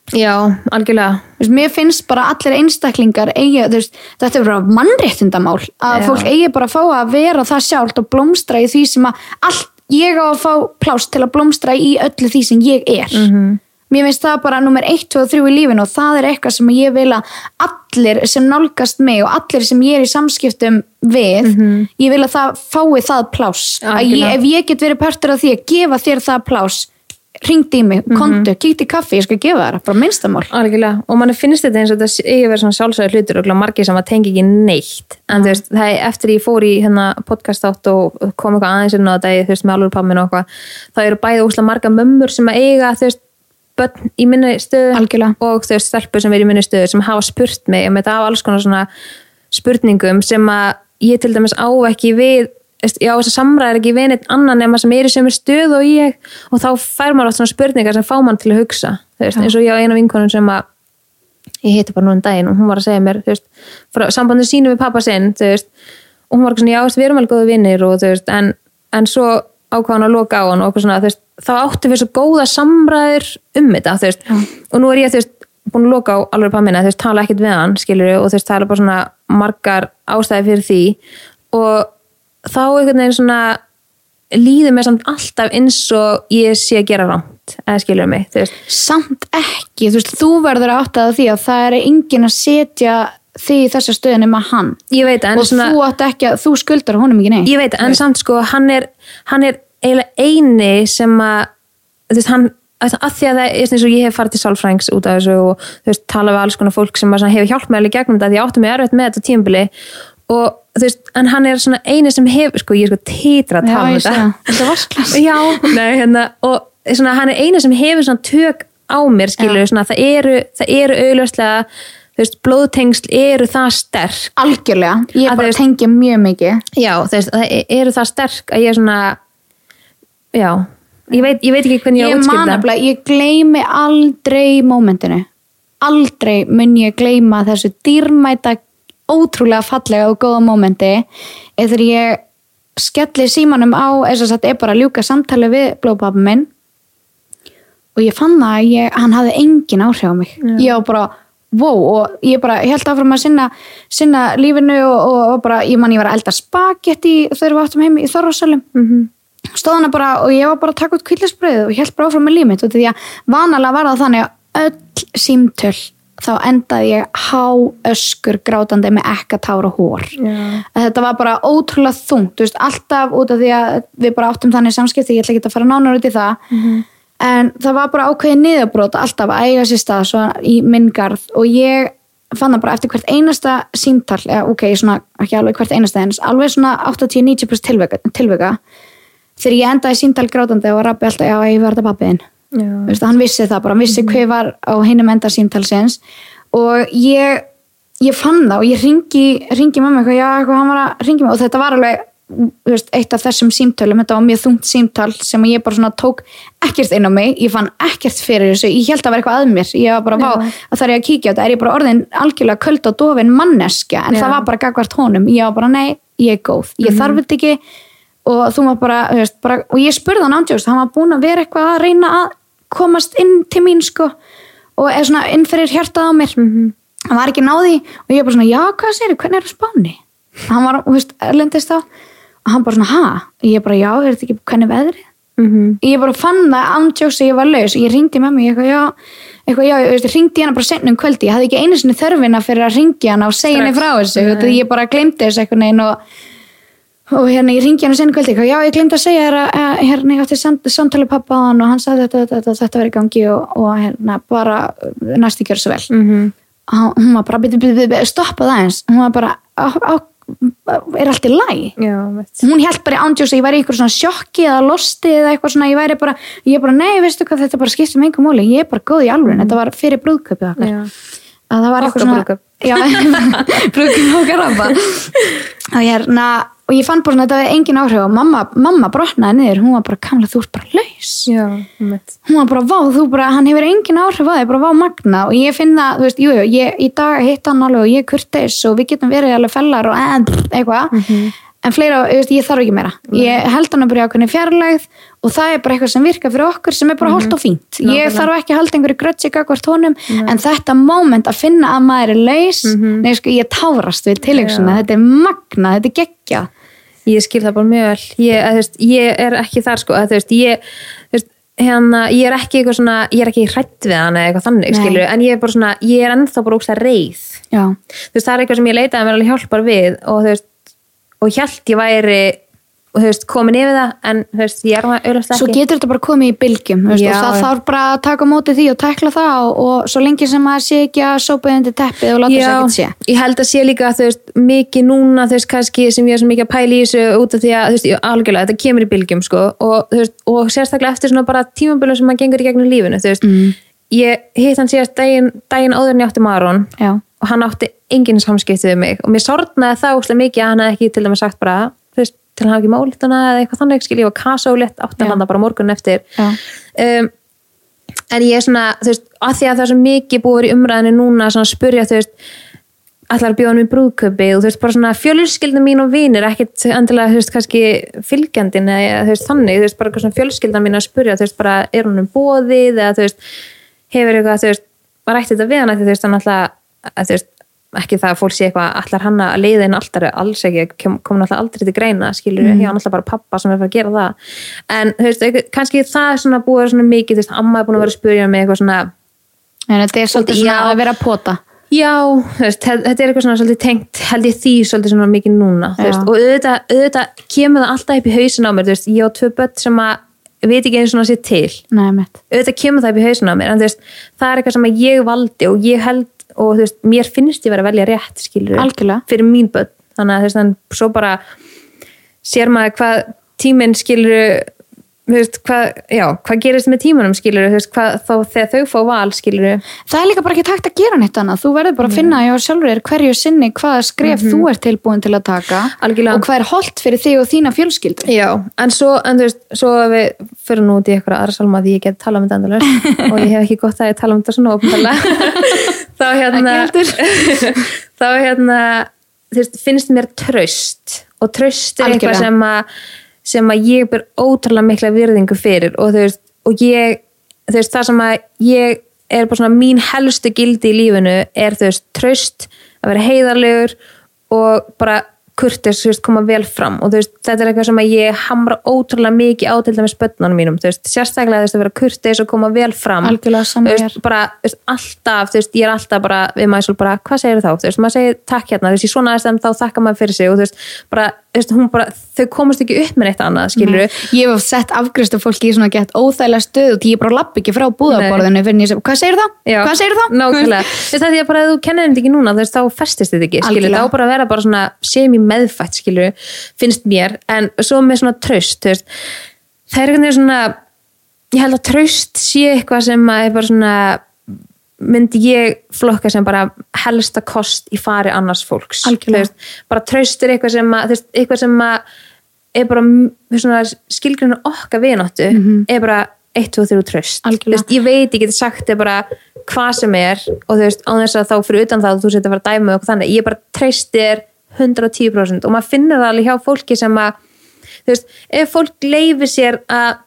Já, algjörlega veist, mér finnst bara allir einstaklingar eigi, veist, þetta er bara mannréttindamál að Já. fólk eigi bara að fá að vera það sjálft og blómstra í því sem að allt, ég á að fá pláss til að blómstra í öllu því sem ég er Mhm. Mér finnst það bara nummer 1, 2 og 3 í lífinu og það er eitthvað sem ég vil að allir sem nálgast mig og allir sem ég er í samskiptum við ég vil að það fái það pláss. Ef ég get verið partur af því að gefa þér það pláss ringdi í mig, kontu, kíkti í kaffi ég skal gefa þér, bara minnstamál Algjörlega, og mann finnst þetta eins og þetta eigi vera svona sjálfsögur hlutur og margir sem að tengi ekki neitt. En þú veist, það er eftir ég fór í hérna podcast átt og kom eitthvað aðeins inn á þetta þú veist, með alveg pammin og eitthvað þá eru bæði úslega marga mömmur sem að eiga þú veist, börn í minni stöðu Algjörlega. og veist, stelpur sem er í minni stöðu sem hafa spurt mig um þetta af alls konar svona spurningum sem að ég til dæmis á ekki við veist, já, þess að samræðir ekki við neitt annan nema sem er í sömur stöð og ég og þá fær maður oft svona spurningar sem fá mann til að hugsa veist, eins og ég á eina vinkonum sem að ég heiti bara nú um daginn og hún var að segja mér veist, frá sambandinu sínu við pappa sinn þú veist, og hún var ekki svona, já, við erum alveg góða vinnir og en, en svo ákvað hann að loka á hann og okkur svona, veist, þá áttu við svo góða samræður um þetta, veist, og nú er ég, veist, búin að loka á alveg veist, tala ekkert við hann, skilur og það er bara svona margar ástæði fyrir því. Og þá einhvern veginn svona líður mér samt alltaf eins og ég sé að gera rámt, eða skilur mig, samt ekki, þú verður að átta því að það er enginn að setja þig í þessa stöðin nema hann ég veit að og svona þú ekki að, þú skuldar honum ekki neitt ég veit, en samt sko hann er, hann er eiginlega eini sem að þú veist, hann að að því að það er eins og ég hef farið til sálfrængs út af þessu og þú veist, tala við alls konar fólk sem að svona hefur hjálpað mig alveg gegnum þetta því ég átti mig erfitt með þetta tímabili og þú veist, en hann er svona eini sem hefur, sko, ég er sko titra að tala um ég þetta. Þetta er vasklas. Já, nei, hérna, og svona, hann er eini sem hefur svona tök á mér, Já. svona, það eru, það eru auðlöslega, þú veist, blóðtengsl eru það sterk. Algjörlega, ég Að bara veist- tengi mjög mikið. Já, þú veist, það eru það sterk að ég er svona já, ég veit, ég veit ekki hvernig ég á ég að man útskýrta nefnilega, ég gleymi aldrei mómentinu. Aldrei mun ég gleyma þessu dýrmæta ótrúlega fallega og góða mómenti eða ég skelli símanum á eins og þetta er bara að ljúka samtali við blóðpappa minn. Og ég fann það að ég, hann hafði engin áhrif á mig. Ég var bara, wow og ég bara held áfram að sinna, sinna lífinu og, og, og bara, ég man ég var að elda spagetti þegar við áttum heim í Þorvarsölum mm. -hmm. stóð hana bara og ég var bara að taka út kvillisbröðið og held bara áfram með líf mitt og því að vanalega var það þannig að öll símtöl þá endaði ég há öskur grátandi með ekkatár og hór að þetta var bara ótrúlega þungt þú veist, alltaf út af því að við bara áttum þannig samskipti, ég ætla ekki að fara nánar út í það en það var bara ákveðið niðurbrót alltaf að eiga sér stað í minn garð. Og ég fann það bara eftir hvert einasta símtal, ja, ok, svona ekki alveg hvert einasta eins, alveg svona 80-90% tilvika, tilvika þegar ég endaði símtal grátandi og rabbi alltaf, já, ég verði pappiðinn hann vissi það bara, hann vissi hver var á hinum enda símtalsins. Og ég, ég fann það og ég ringi, ringi mamma eitthvað, já, eitthvað, hann var að ringi mig. Og þetta var alveg veist, eitt af þessum símtölum, þetta var mjög þungt símtal sem ég bara svona tók ekkert inn á mig, ég fann ekkert fyrir þessu, ég held að vera eitthvað að mér, ég var bara, vá, að það er ég að kíkja á þetta, er ég bara orðin algjörlega köld og dofin manneskja, en Já. það var bara gagvart honum, ég var bara, nei, ég er góð, ég þarf þetta ekki og þú maður bara, veist, bara og ég spurði hann ándjóðst, hann var búin að vera eitthvað að reyna að komast inn til mín sko og er svona inn fyrir hjartað á mér Mhm. hann var ekki náði og ég bara svona, já, hvað sér hvernig er það spáni? hann var, þú veist, erlendist þá og hann bara svona, ha? ég bara, já, er þetta ekki hvernig er veðrið? Mhm. ég bara fann það ándjóks að ég var laus og ég ringdi með mig eitthvað, já, eitthvað, já, ég ringdi hana bara seinna um kvöldi, ég hafði ekki einu sinni þörfina fyrir að ringja hana og segja henni frá þessu, Nei. þetta ég bara glemdi þessu eitthvað neginn og og hérna ég ringi hann að segja kvöldi eitthvað, já ég glemdi að segja að, hérna ég átti samt, samtali pappa á hann og hann sagði þetta, þetta, þetta, þetta var í gangi og, og hérna bara næstu gjör svo vel Mhm. og hún var bara, stoppa það eins hún var bara, á, er allt í læg Já, hún held bara í ándjós að ég væri í eitthvað svona sjokki eða losti eða eitthvað svona, ég væri bara ég bara, nei, veistu hvað, þetta bara skiptir með einhver móli ég er bara góð í alveg, þetta var fyrir brúðköpið okkar. Að það var eitthvað svona. Já, brúðköpið okkar rabba. Og hérna og ég fann bara svona að þetta var engin áhrif og mamma, mamma brotnaði niður, hún var bara kamla þú ert bara laus. Já, hún var bara, vá, þú bara, hann hefur engin áhrif á þig, bara vá magna. Og ég finna, þú veist, jú, jú, ég, í dag hitt hann alveg og ég er kurteis og við getum verið alveg fellar og en, eitthvað. Mhm. En fleira, ég þarf ekki meira. Ég held hann bara í ákveðni fjarlægð og það er bara eitthvað sem virkar fyrir okkur sem er bara holdt og fínt, ég Mhm. Þarf ekki að halda einhverju grötsi gagvart honum, en þetta moment að finna að maður er laus nei, sko, ég tárast við tilhyggsuna, Mhm. Já. þetta er magna, þetta er geggja ég skil það bara mjög vel. Ég, að, veist, ég er ekki þar sko að, veist, ég, veist, hérna, ég er ekki eitthvað svona, ég er ekki hrætt við hann eða eitthvað þannig, skilur, en ég er bara svona ég er ennþá bara ógst að veist, það er eitthvað sem ég leitaði mér alveg hjálpar við og þú veist, og hjælt ég væri veist, komin yfir það en veist, ég er auðvitað svo ekki getur þetta bara komið í bylgjum veist, Já, og það þarf bara að taka móti því og tekla það og, og svo lengi sem maður sé ekki að sópa undir teppið og láta þess ekkert sé. ég held að sé líka mikið núna kannski sem ég er svo mikið að pæla í þessu út af því að, algjörlega, þetta kemur í bylgjum sko, og, og sérstaklega eftir svona bara tímabölu sem maður gengur í gegnum lífinu Mm. ég hitt hann síðast daginn, daginn áður en ég átti Maron já, og hann átti engin samskipti við mig og mér sorgnaði það úslega mikið að hann hefði ekki til dæmis sagt bara, þú veist, til hann hafi ekki málitana eða eitthvað þannig, skil ég var kasólegt átti Já. hann bara morgun eftir um, en ég er svona, þú veist, að því að það er svo mikið búið í umræðinu núna svona að spurja, þú veist allar bjóðan mér brúðköpi og þú veist, bara svona fjölskyldan mín og vinir, ekkit endilega, þú veist, kannski fylgjandin eða þú veist, þannig, þú veist, bara svona fjölskyldan mín að spurja, þú veist, bara er hún um bóðið eða þú veist, hefur eitthvað, þú veist var rætt þetta við hana, því þú veist, hann alltaf að, þú veist, ekki það að fólk sé eitthvað allar hann að leiða inn alltaf alls ekki kom, kom alltaf aldrei til greina, skilur mm. hjá hann alltaf bara pappa sem er að fara að gera það. En þú veist, kannski það er svona búið svona mikið, þú veist, amma er búin að vera að spurja mig eitthvað svona en þetta er svolítið svona Já. að vera að pota. Já, þú veist, þe- þetta er eitthvað svona svolítið tengt, held ég því svolítið svona mikið núna, veist, og auðvitað, auðvitað kemur það alltaf upp í hausin á mér, þú veist, ég á tvö börn sem að veit ekki einu svona sér til, Nei, mitt. auðvitað kemur það upp í hausin á mér, en veist, það er eitthvað sem að ég valdi og ég held, og þú veist, mér finnst ég vera að velja rétt, skilur Algjörlega. fyrir mín börn, þannig að þú veist, þannig svo bara sér maður hvað tíminn skilur þú veist, hvað, já, hvað gerist með tímanum skilur, þú veist, hvað, þá þegar þau fá val skilur, það er líka bara ekki takt að gera neitt annað. Þú verður bara að finna hjá sjálfur þér hverju sinni hvaða skref þú ert tilbúin til að taka. Algjörlega. og hvað er holdt fyrir þig og þína fjölskyldu. Já, en svo, en þú veist, svo að við fyrir nú út í eitthvað aðra salma því ég get tala um þetta endalur og ég hef ekki gott að ég tala um þetta svona ópenbarlega þá hérna þá hérna þú veist, finnst mér tröst og tröst er eitthvað sem að sem að ég ber ótrúlega mikla virðingu fyrir. Og þú veist, og ég þú veist, það sem að ég er bara svona mín helstu gildi í lífinu er þú veist, tröst að vera heiðarlegur og bara kurtis, veist, koma vel fram. Og veist, þetta er eitthvað sem að ég hamra ótrúlega mikið á til dæmis börnunum mínum. Veist, sérstaklega veist, að vera kurtis og koma vel fram. Bara, alltaf, ég er alltaf bara við maður bara, hvað segir þá, maður segir takk hérna, í svona aðstæðum þá þakka maður fyrir sig og bara, bara þau komast ekki upp með neitt annað, skilur ég hef sett afgristu fólki í svona gett óþægilega stöð og ég bara lapp ekki frá búðaborðinu hvað segir það? Já, hvað segir það? Það er að bara ef þú kennir þetta ekki núna, þá festist þetta ekki, bara bara meðfætt, skilur finnst mér, en svo með svona tröst, veist, það er veginn svona ég held að tröst sé eitthvað sem að er bara svona myndi ég flokka sem bara helsta kost í fari annars fólks veist, bara tröst er eitthvað sem að, veist, eitthvað sem að er bara skilgrinu okkar vináttu er bara 1, 2, 3 tröst veist, ég veit, geti sagt bara hvað sem er og þú veist, á þess að þá fyrir utan það að þú setja að fara að dæma og þannig, ég bara treyst þér 110% og maður finnur það alveg hjá fólki sem að þú veist, ef fólk leifir sér að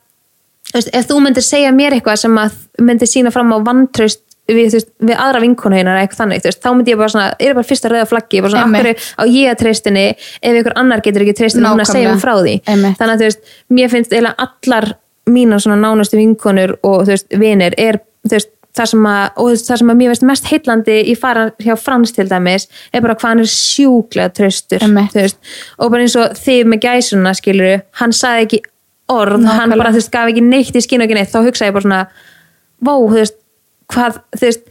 þú veist, ef þú myndir segja mér eitthvað sem að myndir sína fram á vantraust við, veist, við aðra vinkonu hérna eitthvað þannig, þú veist, þá myndi ég bara svona er bara fyrsta rauða flaggi, bara svona akkur á ég að treystinni ef einhver annar getur ekki treystinni hún að segja mér frá því? Einmitt. þannig að þú veist, mér finnst eiginlega allar mínar svona nánustu vinkonur og þú veist, vinir er, þú veist það sem að, og það sem að mér veist mest heitlandi í fara hjá Frans til dæmis er bara hvað hann er sjúklega veist, og bara eins og þið með gæsuna skilur, hann sagði ekki orð, hann Nákvæmlega. bara þú veist, gaf ekki neitt í skinn og ekki neitt, þá hugsaði ég bara svona vá, þú veist, hvað þú veist,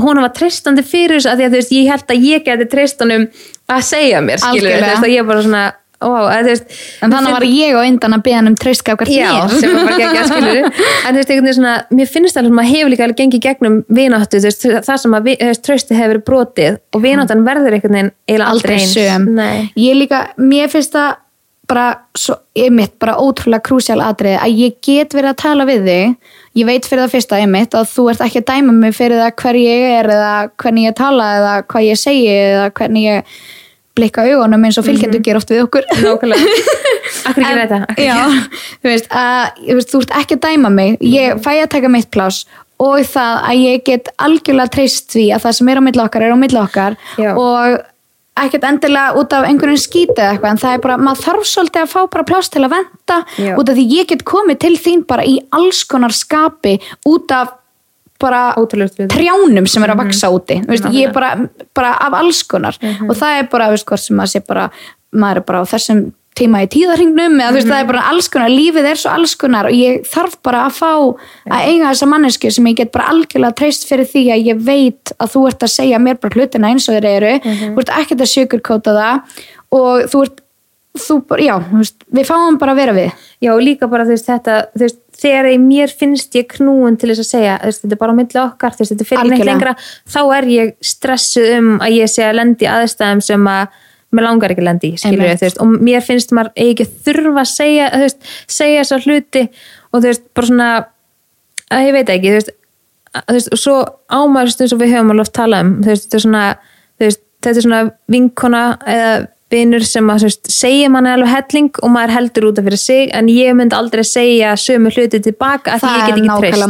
hún var treystandi fyrir þessu að því að þú veist, ég held að ég geti treyst honum að segja mér, skilur þú veist, og ég bara svona, vá, að veist En þannig var ég á undan að beða hann um treyska okkar Já, sem var bara geggja skilur en þú veist, svona, mér finnst það að hefur líka gengið gegnum vináttu veist, það sem að trausti hefur brotið og vináttan verður einhvern veginn eiginlega aldrei Nei. ég líka, mér finnst það bara, svo, einmitt, bara ótrúlega krúsjál atrið að ég get verið að tala við þig. Ég veit fyrir það fyrsta einmitt að þú ert ekki að dæma mig fyrir það hver ég er eða hvernig ég tala eða hvað ég segi eða hvernig ég blikka augunum eins og fylgjendur mm -hmm. oft við okkur Nákvæmlega Akkur ekki Já, þú veist, að, þú veist, þú ert ekki að dæma mig ég fæ að taka mitt plás og það að ég get algjörlega treyst því að það sem er á milli okkar er á milli okkar Já. og ekkert endilega út af einhverjum skýti eða eitthvað en það er bara, maður þarf svolítið að fá bara plás til að venda Já. út af því ég get komið til þín bara í alls konar skapi út af bara trjánum sem er að vaksa úti. Veist, ég er bara, bara af alls konar. Og það er bara, veist, hvort sem maður sé bara maður er bara á þessum tíma í tíðarhingnum eða þú veist, það er bara alls konar, lífið er svo alls konar og ég þarf bara að fá að eiga þessa mannesku sem ég get bara algjörlega treyst fyrir því að ég veit að þú ert að segja mér bara hlutina eins og þeir eru. Þú ert ekkert að sugarkóta það og þú ert þú bara, já, þú veist, við fáum bara að vera við. Já, og líka bara þú veist þetta þú veist, þegar ég, mér finnst ég knúin til þess að segja, þetta er bara á milli okkar þetta fyrir neitt lengra þá er ég stressuð um að ég sé að lendi aðstæðum sem að mér langar ekki að lendi skilur Einmitt. þú veist, og mér finnst maður ekki þurfa að segja, þú veist, segja þessa hluti og þú veist, bara svona að ég veit ekki, þú veist, þú veist og svo ámæðust eins og við höfum alveg oft talað um, þú veist, þetta er svona þú veist, þetta er svona vinkona eða vinur sem að veist, segja manni alveg helling og maður heldur út af fyrir sig en ég myndi aldrei segja sömu hluti tilbaka að það ég get ekki treyst.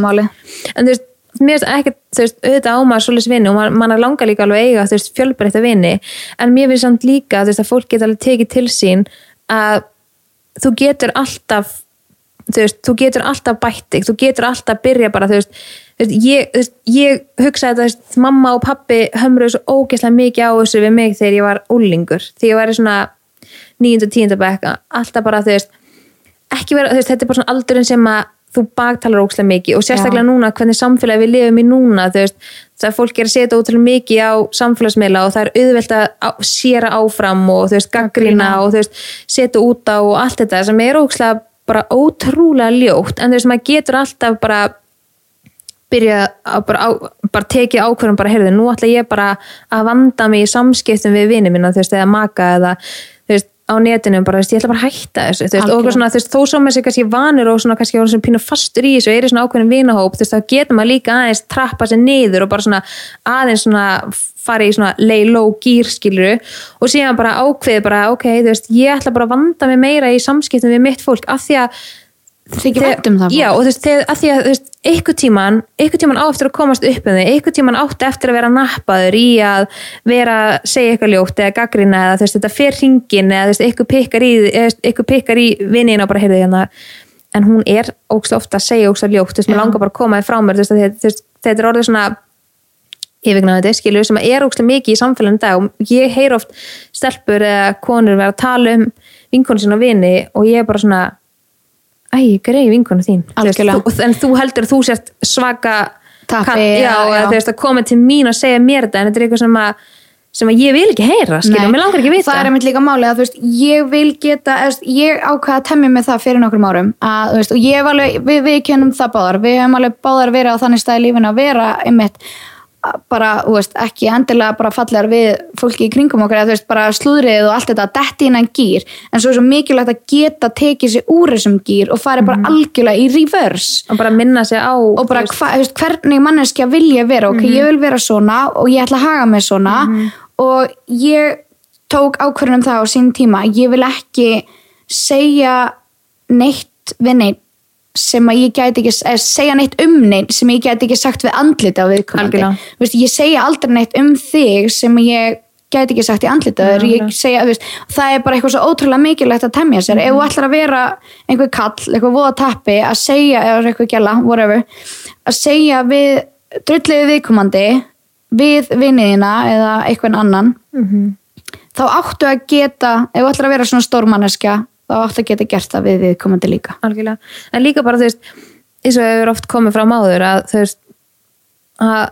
en þú veist, mér finnst ekki þú veist, auðvitað ámar svolítið vinni og man, mann langar líka alveg eiga þú veist, fjölbreytta vinni en mér finnst samt líka þú veist, að fólk geta alveg tekið til sín að þú getur alltaf þú veist, þú getur alltaf bætt þú getur alltaf byrja bara þú veist, ég, ég hugsaði veist, mamma og pappi hömruðu svo ógeðslega mikið á þessu við mig þegar ég var úlingur þegar ég var í svona 9. og 10. bekk alltaf bara þú veist ekki vera, þú veist, þetta er bara svona aldurinn sem að þú baktalar ókslega mikið og sérstaklega Já. núna hvernig samfélagi við lifum í núna þú veist, það fólk er að setja ótrúlega mikið á samfélagsmiðla og það er auðvelt að séra áfram og þú veist, gaggrina Gagnrýna. og þú veist, setja út á og allt þetta sem er ókslega bara ótrúlega ljótt en þú veist, maður getur alltaf bara byrja að bara, á, bara tekið ákvörðum bara, heyrðu, nú ætla ég bara að vanda mig í samskiptum við vini minna, þú veist, eða maka eða, þú veist, á netinu bara, þú veist, ég ætla bara að hætta þessu, þú veist, og svona, þú veist, þó með sig kannski vanur og svona kannski orðinn svona pínu fastur í þessu og er í svona ákveðin vinahóp, þú veist, þá getur maður líka aðeins trappa sér niður og bara svona aðeins svona fara í svona lay low gýr skiluru og síðan bara ákveði bara, ok, þú veist, ég ætla bara að vanda mig meira í samskiptum við mitt fólk af því að þykir Þegar- vænt um það já og þú veist, að því að einhver tíman, einhver tíman á eftir að komast upp um þig, einhver tíman átti eftir að vera nappaður í að vera að segja eitthvað ljótt eða gaggrina eða þú veist, þetta fer hringin eða þú veist, einhver pikkar í, einhver pikkar í vinnin og bara heyrðu hérna en hún er ógst ofta að segja ógst ljótt þú veist, Já. langar bara að koma þér frá mér þú veist, að að, þetta er orðið svona yfirgnæðandi skilur sem er ógst mikið í samfélaginu dag og ég heyr oft stelpur eða konur vera að tala um vinkonu sinna og vini og ég er bara svona æ, greið vinkonu þín Þú en þú heldur þú sért svaka Tappi, kall- já, já, já. þú veist að koma til mín og segja mér þetta en þetta er eitthvað sem að sem að ég vil ekki heyra, Nei, mér langar ekki vita. Það er einmitt líka máli að þú veist ég vil geta, veist, ég ákvaða að temja með það fyrir nokkrum árum að, og alveg, við, við kennum það báðar. Við hefum alveg báðar verið á þannig stað í lífinu að vera einmitt bara, þú veist, ekki endilega bara fallegar við fólki í kringum okkur, eða, þú veist, bara slúðrið og allt þetta, detti innan gýr en svo er svo mikilvægt að geta tekið sér úr þessum gýr og farið bara algjörlega í reverse. Og bara minna sig á og bara hva, þú veist, hvernig manneskja vil ég vera? Ok, ég vil vera svona og ég ætla að haga mig svona. Og ég tók ákvörðunum það á sín tíma ég vil ekki segja neitt við neitt sem að ég gæti ekki eða segja neitt um neitt sem ég gæti ekki sagt við andlita. Þú veist, ég segja aldrei neitt um þig sem ég gæti ekki sagt í veist, það er bara eitthvað svo ótrúlega mikilvægt að temja sér, ef þú ætlar að vera einhver kall, eitthvað voða tappi að segja, eða eitthvað gæla, whatever að segja við drulliði viðkomandi við vinniðina eða einhvern annan þá áttu að geta ef þú ætlar að vera svona stórmanneskja þá áttu að geta gert það við viðkomandi líka. Algjörlega, en líka bara þú veist eins og hefur oft komið fram áður að þú veist að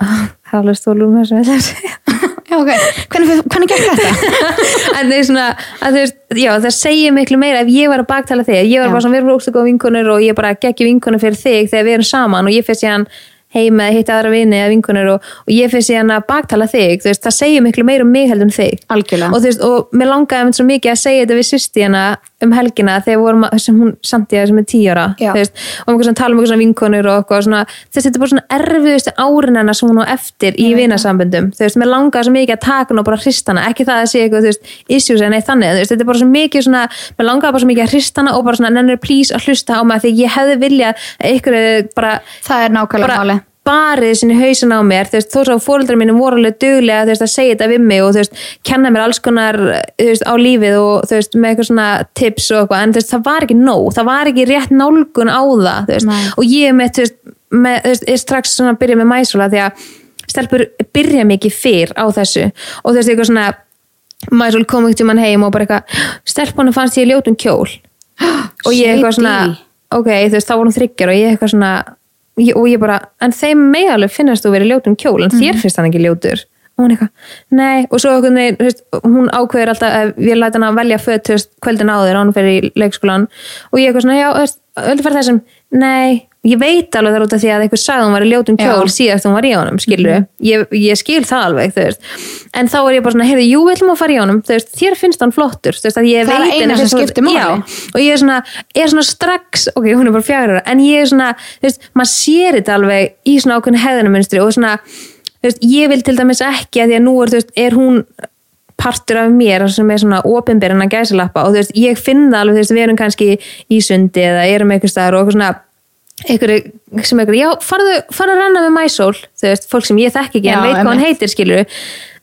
það er alveg stólum þess að segja. Já, ok, hvernig, hvernig gekk þetta? en það er svona að þú veist, já það segir miklu meira ef ég var að baktala þig, ég var Já. bara svona við erum ógstu góð vinkunur og ég bara geggi vinkunur fyrir þig þegar við erum saman og ég fyrir síðan heim eða hitt aðra vini eða vinkunur og, og ég fyrir síðan að baktala þig, veist, það segir miklu meira um mig heldur en þig. Algjörlega. og þú veist, og mér langaði einmitt svo mikið að segja þetta við sýsti hérna um helgina þegar vorum að, sem hún Sandía sem er tíu ára Já. þú veist, og svona tala um svona vinkonur og eitthvað svona, þetta er bara svona erfiðustu árin hennar sem hún á eftir í vinasamböndum. Þú veist, mér langaði svo mikið að taka hún og bara hrista hana. Ekki það að sé eitthvað, issues en eitt þannig þetta er bara svo mikið svona, mér langaði bara svo mikið að hrista hana og bara nennir please að hlusta á mig því ég hefði viljað að ykkur bara Er barið sinni hausin á mér þú veist, þó svo að fóreldrar mínu voru alveg duglega þú veist, að segja þetta við mig og þú veist, kenna mér alls konar þú veist, á lífið og þú veist, með eitthvað svona tips og eitthvað, en þú veist, það var ekki nóg það var ekki rétt nálgun á það þú veist, Nei. og ég með, þú veist, með, þú veist, er strax svona byrja með mæsóla því að stelpur byrja mikið fyrr á þessu og þú veist, eitthvað svona mæsól kom ekkert um hann heim og bara eitthvað stelpunum ég og ég og og bara, en þeim alveg finnast þú verið ljótum kjól, en þér finnst hann ekki ljótur. Og hún eitthvað, nei, og svo veist, hún ákveður alltaf ég læta hann að velja föt, þú veist, kvöldin á hann fyrir í leikskólan og ég eitthvað svona, já, öllu fyrir þessum. Nei, ég veit alveg þar út af því að eitthvað sagði hún var í ljótum Já. kjól síðast hún var í honum, skilur ég, ég skil það alveg, þú veist en þá er ég bara svona, heyrðu, jú, við ætlum að fara í honum veist, þér finnst hann flottur, þú veist, að ég Það er veit eina henni sem finnst hann- skiptir máli. Já, og ég er svona, er svona strax ok, hún er bara ára, en ég er svona þú veist, maður sér þetta alveg í svona ákveðin hefðunamunstri og svona þú veist, ég vil til dæmis ekki að því að nú er, veist, er hún partur af mér sem er svona opinberinn að gæsalappa og þú veist, ég finn það alveg, þú veist, við erum kannski í sundi eða erum eitthvað staðar og eitthvað svona einhverju sem einhverju, já, farðu, farðu að renna með mæsól, þú veist, fólk sem ég þekk ekki Já, en veit hvað hann heitir, skilur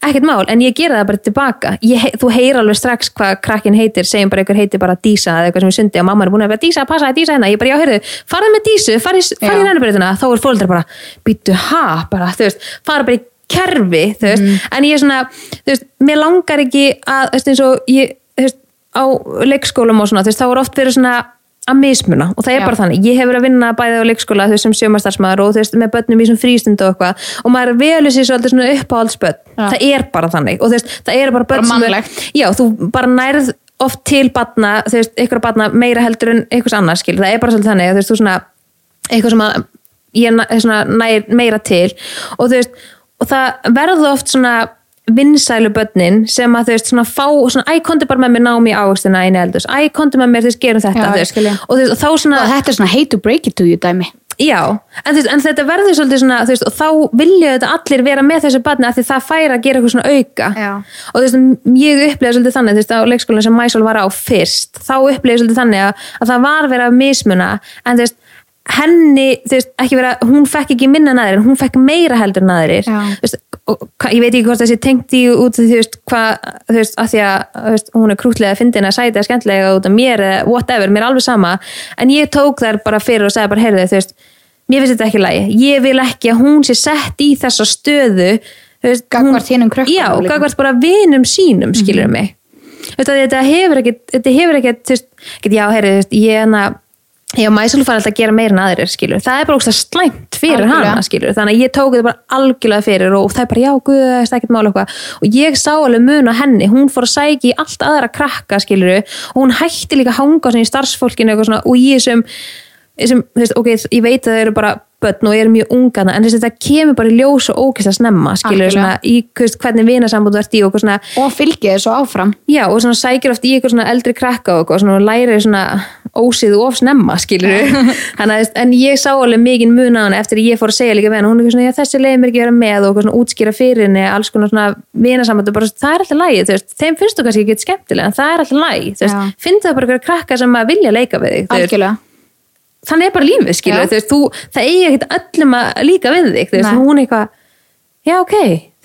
ekkert mál, en ég gera það bara tilbaka. Ég, þú heyr alveg strax hvað krakkin heitir segjum bara einhver heitir bara Dísa eða eitthvað sem við sundi og mamma er búin að vera Dísa, passa, Dísa hérna. Ég bara, já, heyrðu, farðu með Dísu, farðu í, rennubreytina þá er fóldra bara, býttu, ha, bara, þú veist fara bara í kerfi, þú veist. Mhm. en ég er svona, þú veist, mér langar ekki að, þú veist, eins og ég, þú veist á leikskólum og svona, þú veist, þá er oft verið svona að mismuna. Og það er Já. bara þannig. Ég hefur að vinna bæði á leikskóla veist sem sjömastarsmaður og þú veist með börnum í frístund og eitthvað. Og maður velur sér svolítið svona uppáhaldsbörn. Það er bara þannig. Og þú veist það er bara börn Bara er- já þú bara nærð oft til barna þú veist ykkur barna meira heldur en einhvers annars skil það er bara svolítið þannig. Að þú veist þú svona eitthvað sem að ég næ- svona nær meira til. Og þú veist og það verður oft svona vinsælu börnin sem að þú veist svona fá svona, æ, konti bara með mér námi ágstina einu eldus, æ, konti með mér veist, gerum þetta Já, ég. og veist, og þá svona og þetta er svona hate to break it to you dæmi Já, en, veist, en þetta verður svolítið svona veist, og þá vilja þetta allir vera með þessu barni af því það fær að gera eitthvað svona auka Já. og veist, ég upplega svolítið þannig veist, á leikskólinn sem Mæsól var á fyrst þá upplega svolítið þannig að, að það var verið að mismuna, en veist henni, þú veist, ekki vera hún fekk ekki minna en aðrir, hún fekk meira heldur Já. þú veist og, ég veit ekki hvort það sé tengt í út þú veist, hvað, þú veist, að því að veist, hún er krútlega að fyndin að sæta skemmtilega út af mér eða whatever, mér er alveg sama. En ég tók þær bara fyrir og sagði bara, heyrðu þú veist, mér finnst þetta ekki lægi ég vil ekki að hún sé sett í þessa stöðu Gagnvart hinum krökkunum já, gagvart bara vinum sínum, skilur mig. Þú veist, að þetta hefur ekki þetta hefur ekki, þú veist, já, heyrðu, þú veist, ég er að Já, Mæsul fara alltaf að gera meira en aðrir, skilur. Það er bara ógst slæmt fyrir Algjörlega. hana, skilur. Þannig að ég tók þetta bara algjörlega fyrir og það er bara, já, guð, það er ekkert mála eitthvað. Og ég sá alveg mun á henni, hún fór að sæki í allt aðra krakka, skilur. Og hún hætti líka að hanga í starfsfólkinu eitthvað svona og í þessum, þessum þú veist, ok, ég veit að það eru bara börn og eru mjög ungana en þess að þetta kemur bara í ljós og ókist að snemma skilur svona í þú veist, hvernig vinasambund þú ert í og svona og fylgið þessu áfram. Já, og svona sækir oft í eitthvað svona eldri krakka og eitthvað, svona og lærir svona ósið of snemma, skilur við en ég sá alveg mikið mun á hann eftir að ég fór að segja líka við hann, hún er svona, já þessi leið mér ekki vera með og svona útskýra fyrir henni, alls konar svona vinasamband og bara, það er alltaf lægi, þú veist. Þeim finnst þú kannski ekki skemmtilega, en það er alltaf lægi þú veist, finnst það bara eitthvað krakka sem að vilja leika við þig, þannig er bara lífið, skilur þú veist, þú, það eigi ekkert öllum að líka við þig, þú veist, hún eitthvað já, ok,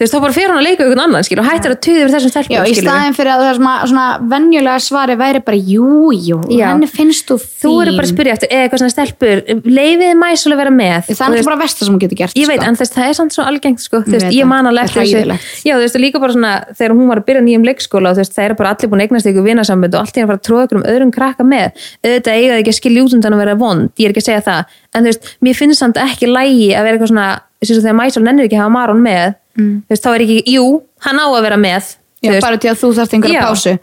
þú veist, þá bara fer hann að leika einhvern annan, skilur, og hættir að tuði yfir þessum stelpum, Já, í staðin fyrir að það er svona, svona venjulega svari væri bara jú, jú, Já. henni finnst þú fín þú eru bara að spyrja eftir, eða eitthvað svona stelpur leifiði mæsul að vera með Það er bara versta sem hún getur gert ég veit, sko. en þess, það er samt svo algengt sko, þú Ég veist, veit ég það. man alveg Það er eftir þessu já, þú veist, líka bara svona, þegar hún var að byrja nýjum leikskóla þú veist, það er bara allir búin eignast ykkur vinasambund og allt í að fara að tróða ykkur um öðrum krakka með. Auðvitað eiga þau ekki að skilja út undan að vera vond ég er ekki að segja það, en þú veist, mér finnst samt ekki lægi að vera eitthvað svona þess að þegar Mæsól nennir ekki að hafa Maron með þú veist, þá er ekki, jú, hann á að vera með. Já, bara til að þú þarft einhverja pásu.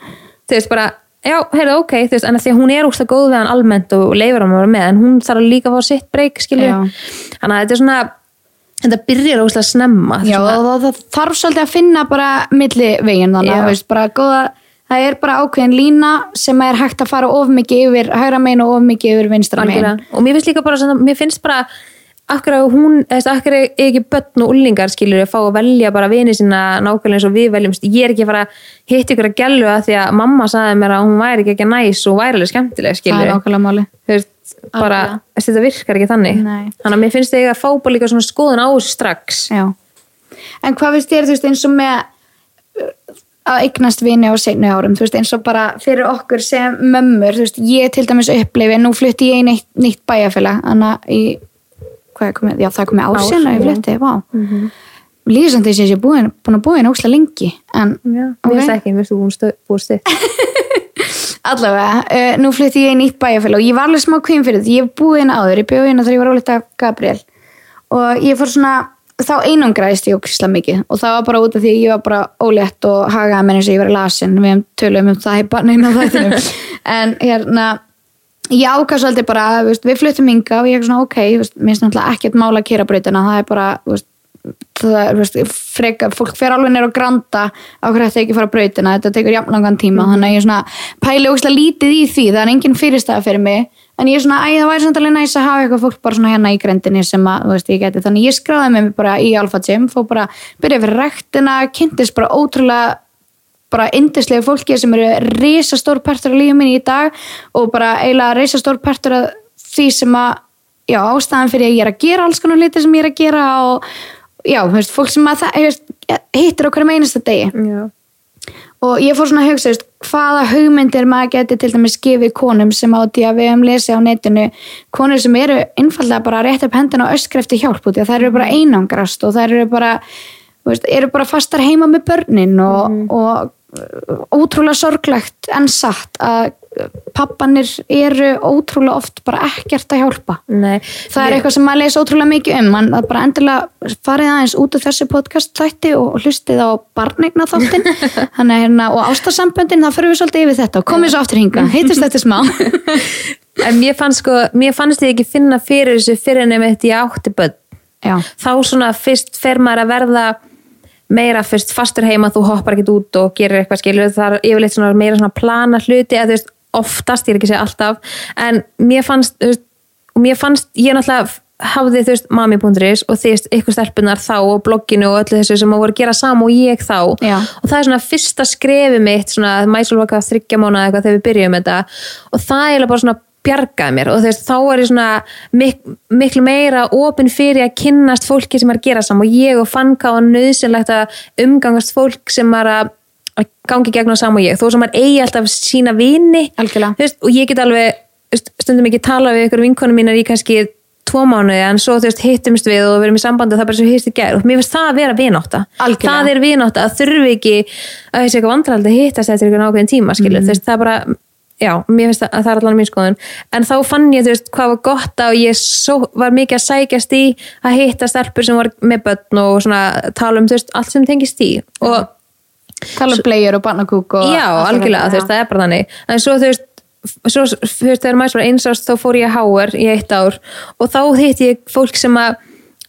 Þú veist bara, já, heyrðu, ok þú veist, en að því að hún er úrst að góð við hann almennt og leifur hann að vera með, en hún þarf líka að fá sitt breyk, skilju, þannig að þetta er svona þetta byrjar úrst að snemma Já, það, það þarf svolítið að finna bara milli veginn þannig að veist, bara góða, það er bara ákveðin lína sem er hægt að fara of mikið yfir hægra megin og of mikið yfir vinstra megin. Og mér finnst líka bara mér finnst bara akkur að hún, eða akkur er ekki börn og ullingar skilur að fá að velja bara vini sína nákvæmlega eins og við veljum ég er ekki að fara að hitta ykkur að gælu að því að mamma sagði mér að hún væri ekki ekki næs og væri alveg skemmtileg Það skilur er nákvæmlega máli veist, bara, Algjörlega. þetta virkar ekki þannig Nei. þannig að mér finnst þig að fá bara líka svona skoðun á strax Já. En hvað finnst þér, þú veist, eins og með uh, að eignast vini á seinni árum, veist, eins og bara fyrir okkur sem mömmur, veist, ég til dæmis upplifi, nú flutti ég í neitt, nýtt bæjarfélag, að í, hvað er komið, já það er komið Ár, ásina í flutti, vá. Mm. -hmm. Þess að ég búin, búin að búin óslega lengi, en Já, Ok. mér finnst ekki, mér finnst þú búin stið allavega, uh, nú flutti ég í nýtt bæjarfélag og ég var alveg smá kvinn fyrir þetta, ég hef hérna áður, ég bjóð hérna þegar ég var ólítið af Gabriel og ég fór svona, þá einangraðist ég ókvæslega mikið og það var bara út af því ég var bara ólétt og hagaði með eins og ég var í lasin, við tölum um það í barninu en hérna, ég ákast svolítið bara, veist, við fluttum hinga og ég er svona, ok, veist, mér finnst náttúrulega ekkert mála að kera brautina, það er bara, veist, það freka, fólk fer alveg neyra og granda á hverju þetta ekki fara á brautina, þetta tekur jafnlangan tíma, þannig að ég er svona pæli ógstlega lítið í því, það er engin fyrirstæða fyrir mig, en ég er svona, æ, það væri samt alveg næs að hafa eitthvað fólk bara svona hérna í grendinni sem að, þú veist, ég geti, þannig ég skráði mig bara í Alpha Gym, fór bara, byrjaði fyrir rektina, kynntist bara ótrúlega bara indislega fólki sem eru risastór partur af lífið minni í dag og bara eiginlega risastór partur af því sem að já, ástæðan fyrir að ég er að gera alls konar hluti sem ég er að gera og já, þú veist, fólk sem að það þú veist, hittir á hverjum einasta degi. Já, og ég fór svona að hugsa, þú veist, hvaða hugmyndir maður geti til dæmis gefið konum sem átti að við hefum lesið á netinu konur sem eru einfallega bara að rétta upp hendina og öskra eftir hjálp út í að þær eru bara einangrast og þær eru bara þú veist, eru bara fastar heima með börnin og, og uh, ótrúlega sorglegt en satt að pappanir eru ótrúlega oft bara ekkert að hjálpa. Nei það er eitthvað sem maður lesa ótrúlega mikið um. Man, að bara endilega farið aðeins út af þessu podcast þætti og hlustið á barnegna þáttin hérna, og ástarsamböndin þá fyrir við svolítið yfir þetta og komið svo aftur hinga, heitist þetta smá. En mér fannst sko, mér fannst ég ekki finna fyrir þessu fyrir nefnir þetta ég átti börn. Já, þá svona fyrst fer maður að verða meira fyrst fastur heima þú hoppar ekkert út og gerir eitthvað skilur það er yfirleitt svona meira svona plana hluti eða þú veist oftast, ég er ekki að segja alltaf en mér fannst veist, og mér fannst, ég náttúrulega hafði þú veist mami.is og þú veist ykkur stelpunar þá og blogginu og öllu þessu sem að voru að gera sama og ég þá Já. og það er svona fyrsta skrefi mitt svona mæsulvaka þryggja mánu eitthvað þegar við byrjum þetta og það er bara svona bjargaði mér. Og þú veist, þá er ég svona mik miklu meira opinn fyrir að kynnast fólki sem er að gera saman og ég og fann hvað var nöðsynlegt að umgangast fólk sem er að gangi gegnum saman og ég, þó sem maður eigi alltaf sína vini. Veist, og ég get alveg stundum ekki tala við ykkur vinkonum mínar í kannski tvo mánuði en svo þú veist hittumst við og verum í sambandi og það er bara svo hitst í gær. Og mér finnst það að vera Algjörlega. það er vinátta. Að þurfi ekki að þessi eitthvað vandraldi hittast eftir einhvern ákveðin tíma skilur, Mhm. þú veist, það er bara já, mér finnst að, að það er allan mín skoðun. En þá fann ég, þú veist, hvað var gott að ég svo, var mikið að sækjast í að hitta stelpur sem var með börn og svona tala um, þú veist, allt sem tengist í og tala um bleiur og barnakúk og já, algjörlega, þú veist, það er bara þannig. En svo, þú veist, svo, þú veist, þegar maður var eins ást þá fór ég að háar í eitt ár og þá hitt ég fólk sem að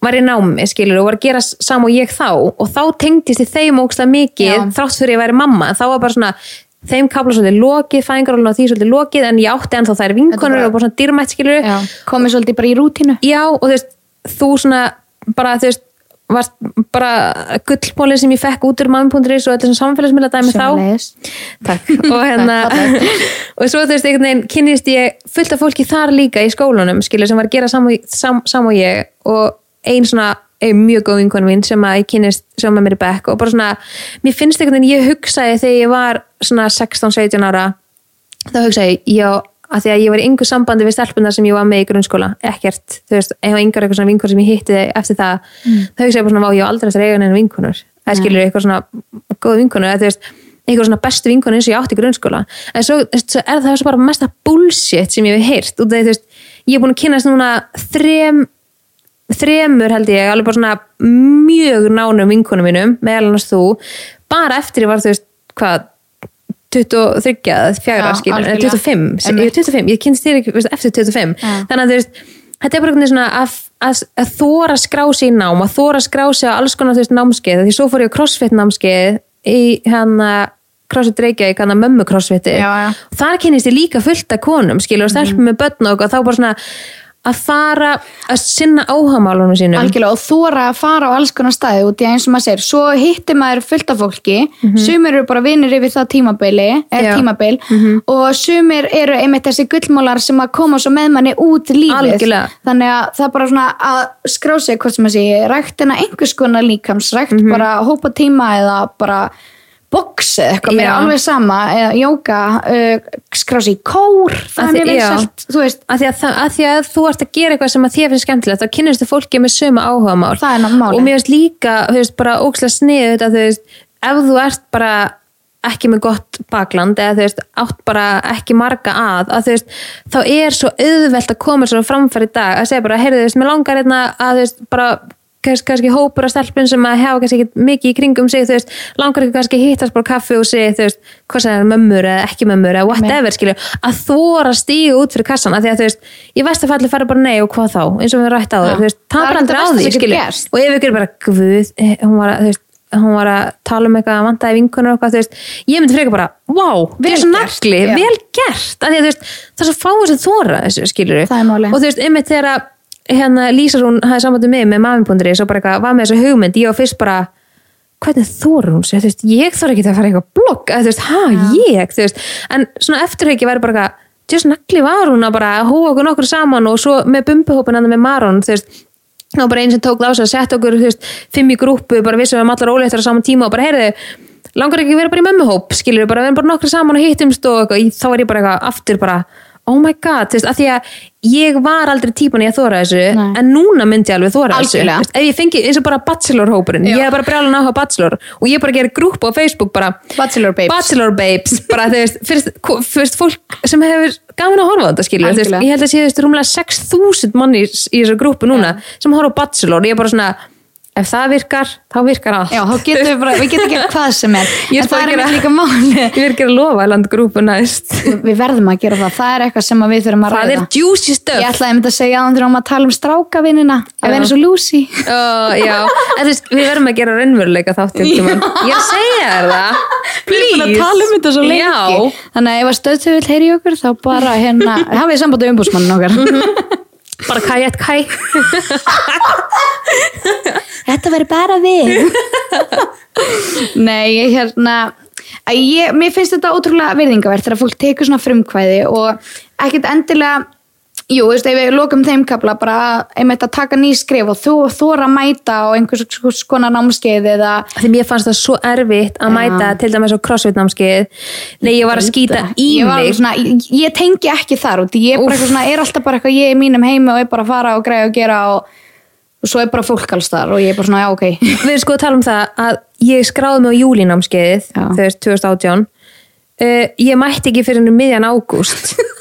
var í námi, skilur, og var að gera sam og ég þá. Og þá tengdist ég þeim ógstlega mikið, Já. þrátt fyrir ég væri mamma. Þá var bara svona, þeim kapla svolítið lokið fæðingarólun og því svolítið lokið en ég átti ennþá þær vinkonur og bara svona dýrmætt, skilur komið svolítið bara í rútínu. Já, og þú veist, þú svona bara, þú veist, varst bara gullmólið sem ég fekk út úr mammi.is og þetta sem samfélagsmiðla dæmi þá. Takk, og hérna og svo þú veist, einhvern veginn kynnist ég fullt af fólki þar líka í skólanum skilur sem var að gera sam, og ég. Og ein svona mjög góð vinkonu mín sem að ég kynnist sem með mér í bekk og bara svona mér finnst einhvern veginn, ég hugsaði þegar ég var svona 16-17 ára þá hugsaði ég, já, að því að ég var í yngur sambandi við stelpunar sem ég var með í grunnskóla ekkert, þú veist, ef yngur eitthvað svona vinkonur sem ég hitti eftir það, þá hugsaði ég bara svona, vá, ég á aldrei eftir að eiga neina vinkonur. Það skilur eitthvað svona góð vinkonur, eða þú veist eitthvað svona bestu vinkonur eins og ég átti í grunnskóla. En svo, svo er það svo bara mesta bullshit sem ég hef heyrt, út af því, þú veist ég er búin að kynast núna þrem þremur held ég, alveg bara svona mjög nánum vinkonum mínum meðal annars þú, bara eftir ég var þú veist, hvað 23, fjagra Já, skilur, eða algjörlega. 25, sem- ég er 25 ég kynst þér ekki, veist, eftir 25 Já. þannig að þú veist, þetta er bara einhvern veginn svona að, að, að þóra skrá sig í nám að þóra skrá sig á alls konar þú veist, námskeið. Því svo fór ég á crossfit námskeið í hérna crossfit Reykjavík, hann að mömmu crossfiti þar kynist ég líka fullt af konum skilur og stelpum með börn og þá bara svona að fara að sinna áhagamálunum sínum algjörlega og þóra að fara á alls konar staði út í eins og maður segir, svo hittir maður fullt af fólki, sumir eru bara vinnir yfir það tímabili, Mhm. Já. eða tímabil og sumir eru einmitt þessi gullmólar sem að koma svo með manni út lífið, Algjörlega. þannig að það er bara svona að skrá sig hvort sem að segja, ræktina einhvers konar líkamsrækt, Mhm. bara hópa tíma eða bara box eða eitthvað, mér er alveg sama eða jóka, uh, skrá sig í kór það Að er vinsælt, þú veist. Að því að, það, að því að þú ert að gera eitthvað sem að þér finnst skemmtilegt þá kynnist þú fólki með er náttúrulega málið. og mér finnst líka þú veist, bara ókslega snið þetta, þú veist, ef þú ert bara ekki með gott bakland eða þú veist, átt bara ekki marga að, að þú veist, þá er svo auðvelt að koma svo framfæri dag. Að segja bara, heyrðu þú veist, mér langar hérna að þú veist, bara kannski, kannski hópur af stelpun sem að hefa kannski ekki mikið í kringum sig, þú veist, langar ekki kannski hittast bara kaffi og segja, þú veist, hvað sem er mömmur eða ekki mömmur eða whatever, skilju að þóra stíga út fyrir kassan að því að þú veist, ég veist að falli fara bara nei og hvað þá eins og við rætt á þau, þú veist, Það er þetta á því, skilju. og ef ykkur er bara, guð, eh, hún var að, þú veist hún var að tala um eitthvað að vantaði vinkunur og eitthvað, þú veist, ég myndi freka bara wow, Vel þessu gert, nagli, vel gert. Að því að veist, það er svo fáið sem þóra þessu, skilur er og þú veist, einmitt þegar að hérna, Lísa hún hafði sambandi mig með mami.ri svo bara eitthvað, var með þessu hugmynd, ég var fyrst bara hvernig þóra hún sér, ég þóra ekki að fara eitthvað veist, ha, ég veist, en svona eftirhauki væri bara eitthvað just nagli var hún að bara hóa okkur nokkur saman og svo með bumbuhópin hann með Maron, þú veist. Og bara einn sem tók það sig að setja okkur veist, fimm í grúpu, bara vissum við um allar óleittar á saman tíma og bara heyrðu, langar ekki að vera bara í mömmuhóp skilur við bara, við erum bara nokkru saman og hittumst og eitthvað, þá er ég bara eitthvað aftur bara oh my god, þú veist, að því að ég var aldrei típan í að þóra þessu Nei. en núna myndi ég alveg þóra Algjörlega. þessu Þú veist, ef ég fengi eins og bara bachelor-hópurinn ég er bara brjálan áhuga bachelor og ég bara gerir grúpu á Facebook bara Bachelor babes. Bachelor babes bara þú veist, fyrst, fyrst fólk sem hefur gaman að horfa á þetta skilur veist, Algjörlega. ég held að sé þú veist, rúmlega 6.000 manni í, í þessu grúpu núna sem horfa á Bachelor og ég er bara svona ef það virkar, þá virkar allt. Já, þá getum við bara, við getum ekki hvað sem er. Ég en það er að einmitt líka máli ég er ekki að lofa að landa grúpu næst. Við verðum að gera það, það er eitthvað sem að við þurfum að það ræða. er juicy Ég stuff ætlaði einmitt að segja að þegar að tala um strákavinnina að vera svo veist, við verðum að gera raunveruleika þátt ég að segja þér það. Við erum búin að tala um þetta svo lengi. Þannig að ef að stöðtu vil heyri okkur þá bara hérna, bara kæjett kæ Þetta verður bara við. Nei, ég hérna að ég, mér finnst þetta ótrúlega virðingavert þegar fólk tekur svona frumkvæði og ekkert endilega jú, veist, ef við lokum þeim kapla bara einmitt að taka ný skrif og þú þóra að mæta á einhvers konar námskeið eða því mér fannst það svo erfitt að Já. mæta til dæmis á crossfit námskeið. Nei, ég var að skýta í ég, var alveg mig. svona, ég, ég tengi ekki þar út. Ég er, svona, er alltaf bara eitthvað ég í mínum heimi og er bara að fara og græða og gera og, og svo er bara fólk alls þar og ég er bara svona, já ok. Við erum sko að tala um það að ég skráði mig á júlinámskeiðið Já. þau veist 2018 uh, ég mætti ekki fyrir ennum miðjan ágúst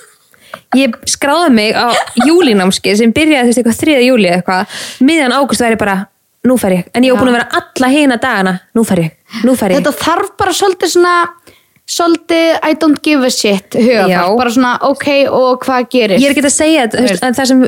ég skráði mig á júlinámskeið sem byrjaði veist eitthvað 3. júli eitthvað. Miðjan ágúst væri bara, nú fer ég. En ég var búin að vera alla heina dagana, nú fer ég. Nú fer ég, þetta þarf bara svolítið svona svolítið I don't give a shit hugafar, Já. bara svona ok og hvað gerist? Ég er ekki að segja þetta, það sem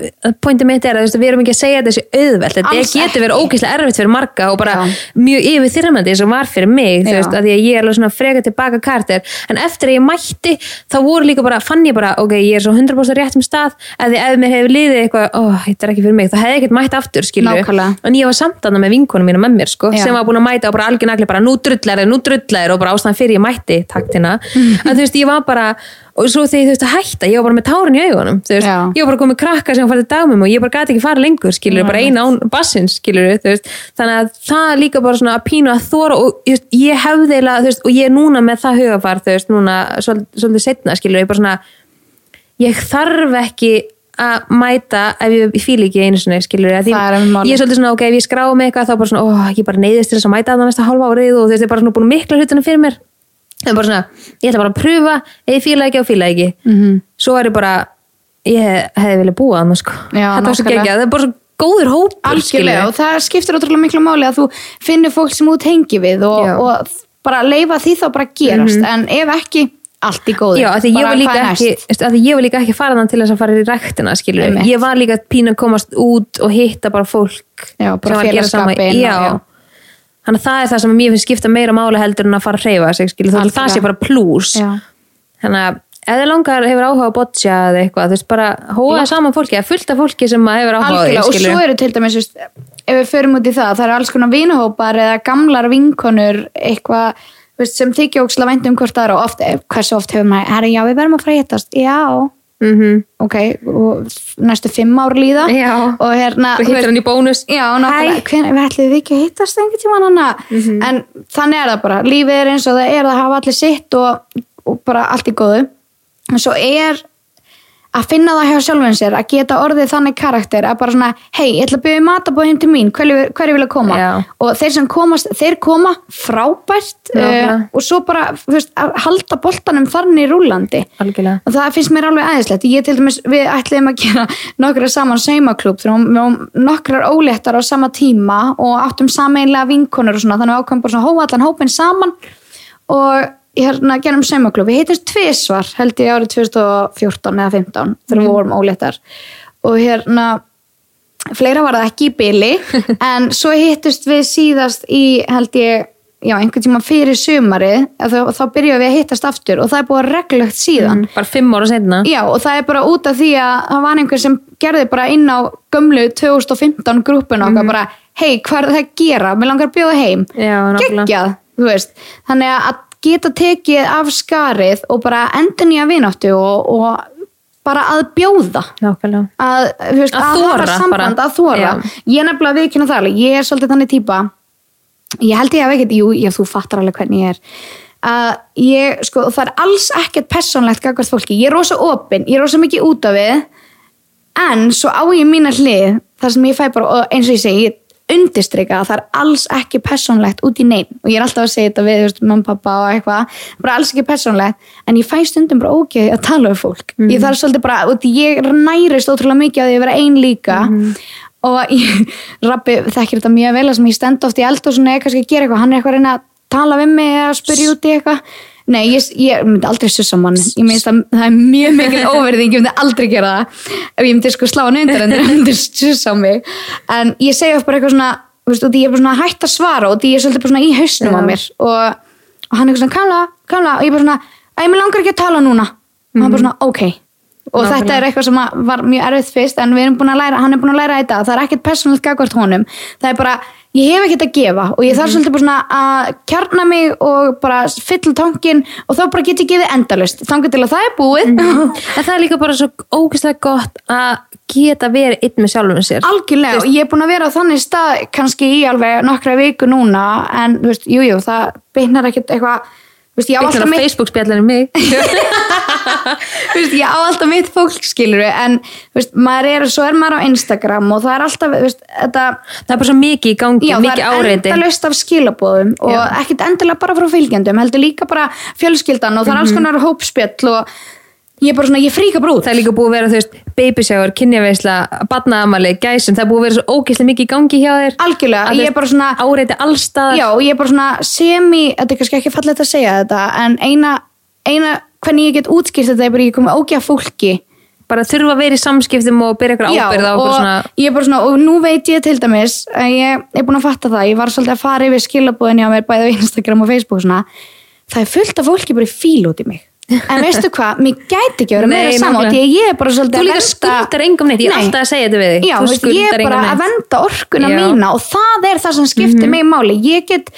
pointið mitt er að veist, við erum ekki að segja þetta þessi auðvelt. Þetta getur verið ógeðslega erfitt fyrir marga og bara Já. mjög yfir þyrmandi sem var fyrir mig, þú veist, að ég er alveg svona freka tilbaka kartir, en eftir að ég mætti þá voru líka bara, fann ég bara ok, ég er svo 100% rétt um stað. Að því ef mér hefur liðið eitthvað, ó, þetta er ekki fyrir mig þá hefði ég ekkert mætt aftur, Nákvæmlega. en ég var með með búin að þú veist, ég var bara og svo þegar ég þú veist að hætta, ég var bara með tárin í augunum þú veist, Já. ég var bara komið krakka sem farið dagmum og ég bara gæti ekki fara lengur, skilur, bara eina án bassins, skilur, þú veist, þannig að það líka bara svona að pínu að þóra og ég, veist, ég hefði eiginlega, þú veist, og ég er núna með það hugafar, þú veist, núna svol- svolítið setna, skilur, ég bara svona ég þarf ekki að mæta ef ég, fíl ekki einu sinni skilur ég, er ég er svolítið svona, ok, ef ég skrá mig eitthvað þá bara svona, ó, ég bara neyðist til þess að mæta það næsta hálfa árið og þú veist, ég er bara svona búin mikla hlutina fyrir mér það er bara svona, ég ætla bara að pröfa ég fíla ekki og fíla ekki. Mhm. -hmm. svo er ég bara, ég hefði viljað búa þannig sko, Já, þetta var svo geggjað. Það er bara svo góður hópur, algjörlega og það skiptir ótrúlega miklu máli að þú finnur fólk sem þú tengi við og, og bara leifa því þá bara gerast. En ef ekki, allt í góðu. Já, af því því ég var líka ekki faraðan til þess að fara í ræktina Einmitt. ég var líka pínu að komast út og hitta bara fólk Já, bara sem þannig að það er það sem mér finnst skipta meira máli heldur en að fara að hreyfa sig það sé bara plús. Þannig að ef þið langar hefur áhuga að botja eða eitthvað, þú veist bara hóa saman fólki, eða fullt af fólki sem hefur áhuga á því, og svo eru til dæmis veist, ef við förum út í það, það eru alls konar vinahópar eða gamlar vinkonur eitthvað veist, sem þykja óksla vænt um hvort aðra og oft, eh, hversu oft hefur maður herri, já, við verðum að hittast, já mm ok, og næstu fimm ár líða. Já. og hérna Svo hittir hann í bónus. Já, hven, við ætlum við ekki að hittast einhvern tímann hana Mhm. en þannig er það bara, lífið er eins og það er það hafa allir sitt og, og bara allt í góðu. En svo er að finna það hjá sjálfum sér að geta orðið þannig karakter að bara svona, hei, ég ætla að byrja matabóð heim til mín, hverju, hverju vilja koma? Já. og þeir sem komast, þeir koma frábært Nákvæmlega. uh, og svo bara, veist, halda boltanum þannig rúlandi algjörlega. Og það finnst mér alveg aðeinslegt ég til dæmis, við ætliðum að gera nokkra saman varum nokkrar óléttar á sama tíma og áttum sameinlega vinkonur og svona þannig við ákvæmum bara svona hóa allan hópin saman. Og hérna gerum saumaklúb við heitumst tvisvar held ég árið 2014 eða 15 þegar við vorum óléttar. Og hérna fleira var það ekki í byli en svo hittust við síðast í held ég já, einhvern tíma fyrir sumarið þá, þá byrjuðum við að hittast aftur og það er búið reglulegt síðan. Bara fimm ára setna Já, og það er bara út af því að það var einhver sem gerði bara inn á gömlu 2015 grúpun okkar bara, hei, hvað er það að gera? Mér langar að bjóða heim. Geggjað, þú veist. Þannig að geta tekið af skarið og bara endur nýja vináttu og, og bara að bjóða. nákvæmlega Að, veist, Að að, hafa samband, bara. að þóra. Já. Ég er nefnilega viðkynna það. Ég er svolítið þannig típa, ég held ég hef ekkert, jú, já, þú fattar alveg hvernig ég er að ég, sko, það er alls ekkert persónlegt gagvart fólki, ég er rosa opinn ég er rosa mikið út af við en svo á ég mína hlið þar sem ég fæ bara, eins og ég segi ég undirstrika að það er alls ekki persónlegt út í neinn. Og ég er alltaf að segja þetta við þú veist, mamma, pappa og eitthvað, bara alls ekki persónlegt. En ég fæ stundum bara ógeði að tala við fólk. Ég þarf svolítið bara, og ég nærist ótrúlega mikið því að vera ein líka. Og ég, Rappi þekkir þetta mjög vel að sem ég stend oft í eld og svona er kannski gera eitthvað, hann er eitthvað að reyna að tala við mig eða spyrja út í eitthvað Nei, ég, ég myndi aldrei sussa mann. Ég minnst að það er mjög mikil óverðing ég myndi aldrei gera það. Ef ég myndi sko slá hann undir en það myndi sussa mig. En ég segja oft bara eitthvað svona þú veist, og því ég er bara svona hætt að svara og því ég er svolítið bara svona í hausnum á mér. Og, og hann er eitthvað svona, kamla, kamla og ég bara svona, að ég mig langar ekki að tala núna. Og hann bara svona, ok og Nákvæmlega. þetta er eitthvað sem var mjög erfið fyrst en við erum búin að læra, hann er búin að læra þetta það er ekkert persónalt gagvart honum. Það er bara, ég hef ekkert að gefa og ég þarf svolítið bara að kjarna mig og bara fylla tankin og þá bara get ég gefið endalust þangar til að það er búið. En það er líka bara svo ógeðslega gott að geta verið einn með sjálfum sér. Algjörlega og ég er búin að vera á þannig stað kannski í alveg nokkra viku núna en þú veist, jújú, jú, það beinar ekkert eitthvað þú veist, ég á alltaf mitt Facebook spjallinu mig Þú veist, ég á alltaf mitt fólk skilur en þú veist, maður er, svo er maður á Instagram og það er alltaf, þetta það er bara svo mikið í gangi, Já, það mikið er áreiti endalaust af skilabóðum og Já. ekkert endilega bara frá fylgjendum heldur líka bara fjölskyldan og það er Mhm. alls konar hópspjöll og ég er bara svona, ég fríka brúð það er líka búið að vera, þú veist, babyshower, kynjaveisla badnaamali, gæsum, það er búið að vera svo ógeðslega mikið í gangi hjá þér. Algjörlega, ég er bara svona áreiti allstaðar já, ég er bara svona semi, þetta er kannski ekki fallegt að segja þetta en eina eina, hvernig ég get útskýrt þetta er bara ég komið ógja fólki. Bara þurfa að vera í samskiptum og byrja eitthvað ábyrð á og svona ég er bara svona, og nú veit ég til dæmis ég er búin að fatta það, ég var svolítið að fara yfir skilabúðinni á mér bæði á Instagram og Facebook svona, það er fullt af fólki bara í fíl út í mig en veistu hvað, mér gæti ekki að vera meira saman því að ég er bara svolítið þú að líka vernda- skuldar engum neitt, ég er alltaf að segja þetta við Já, þú ég er bara að venda orkuna. Mhm. mína og það er það sem skiptir mig máli. Ég get,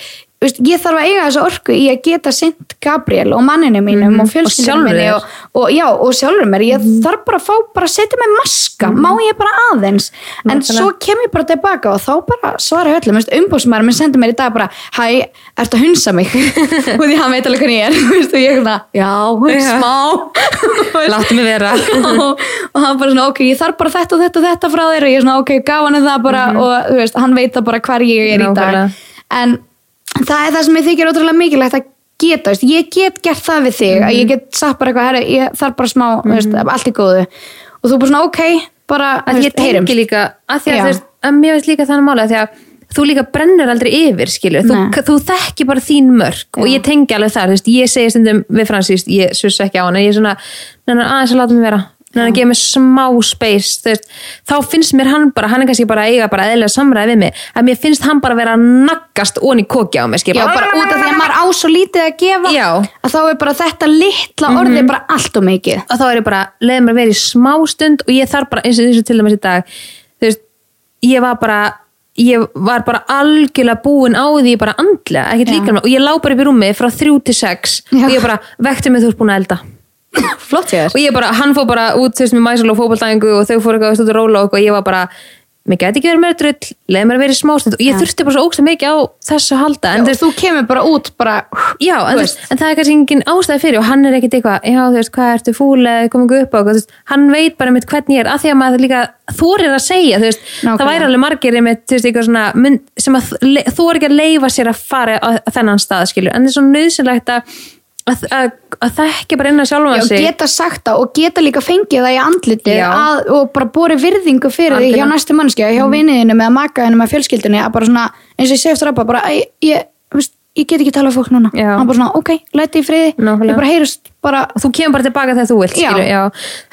veist, ég þarf að eiga þessu orku í að geta sint Gabriel og manninu mínum og fjölskyldinu Mhm. sjálfri minni og, og, já, og sjálfur mér. Ég þarf bara að fá, bara að setja mig maska. Má ég bara aðeins? En Nákvæmlega. svo kem ég bara tilbaka og þá bara svara ég öllum, umbúsmaður minn sendir mér í dag bara, hæ, ertu að hunsa mig? Og því hann veit alveg hvernig ég er. Veist, og ég er svona, já, smá. Láttu mig vera. Og, og hann bara svona, ok, ég þarf bara þetta og þetta og þetta frá þér. Og ég er svona, ok, gaf hann það bara og þú veist, hann veit það bara hvar ég er í Mhm. Dag en það er það sem ég þykir ótrúlega mikilvægt að geta, veist, ég get gert það við þig Mhm. að ég get sagt bara eitthvað, herri, ég þarf bara smá þú veist, allt í góðu. Og þú bara svona, ok, bara, að ég tengi líka að því að, veist, að mér veist líka þannig máli að því að þú líka brennur aldrei yfir skilur, þú, þú þekki bara þín mörg og ég tengi alveg þar, þú veist, ég segi stundum við Fransís, ég suss ekki á hana ég er svona, neina aðeins að láta mig vera neina að gefa mig smá space veist, þá finnst mér hann bara, hann er kannski bara eiga bara eðlega samræði við mig að mér finnst hann bara vera naggast onni kóki á mig, Já, bara út af því að maður á svo lítið að gefa Já. að þá er bara þetta litla orði bara allt og mikið. Og þá er ég bara, leiði mér vera í smá stund og ég þarf bara, eins og eins og til dæmis í dag þú veist, ég var bara ég var bara algjörlega búin á því bara andlega, ekkert líka og ég lá bara upp í rúmi frá þrjú til sex Já. og ég bara, vekti mig þú ert búin að elda Flott ég og ég bara, hann fór bara út veist, með mæsul og fótboltæðingu og þau fór eitthvað út að róla og ég var bara, mér gæti ekki verið meira drull leiði mér að vera í smá stund. Og ég þurfti bara svo ógst mikið á þessu að halda. En þú veist, þú kemur bara út bara Já, en, veist, en það er kannski engin ástæði fyrir og hann er ekkit eitthvað, já þú veist, hvað ertu fúl eða komið upp á, veist, hann veit bara mitt hvernig ég er, að því að maður líka þorir að segja, veist, það væri alveg margir einmitt, veist, svona, sem að þor ekki að leifa sér að fara á, þennan stað, skilju, en það er svo nöðsynlegt að að, að, að þekki bara inn að sjálfa Já, sig geta sagt það og geta líka fengið það í andlitið Já. að, og bara bori virðingu fyrir því hjá næstu mannskja, hjá mm. viniðinu með makaðinu með fjölskyldunni að bara svona, eins og ég segi eftir að bara, ég, ég, veist, ég get ekki tala við fólk núna Já. hann bara svona, ok, læti í friði Nákvæmlega. ég bara heyrust bara þú kemur bara tilbaka þegar þú vilt Já. skilur, já.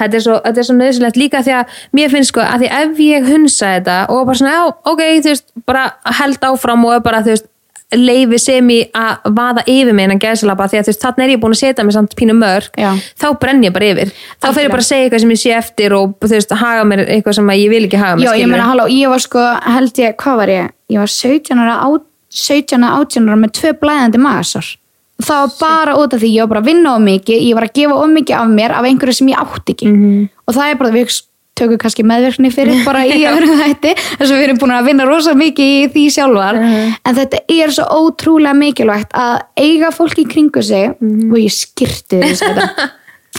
Þetta, er svo, svo nöðsynlegt líka því að mér finnst sko að því ef ég hunsa þetta og bara svona, já, ok, þú veist bara held áfram og bara, þú veist leifi sem í að vaða yfir mig innan gæðsalapa því að þannig er ég búin að setja mig samt pínu mörg, Já. þá brenn ég bara yfir. Þá fer ég bara að segja eitthvað sem ég sé eftir og þú veist, haga mér eitthvað sem að ég vil ekki haga mér já, ég meina, halló, ég var sko held ég, hvað var ég, ég var 17 ára á- 17 ára, 18 ára með tvö blæðandi magasár. Það var bara út af því ég var bara að vinna of mikið ég var að gefa of mikið af mér af einhverju sem ég átti ekki. Mhm. og það er bara, við tökum kannski meðverkni fyrir bara í öðru þætti þess að við erum búin að vinna rosa mikið í því sjálfar Mhm. en þetta er svo ótrúlega mikilvægt að eiga fólk í kringu sig Mhm. og ég skyrti þess að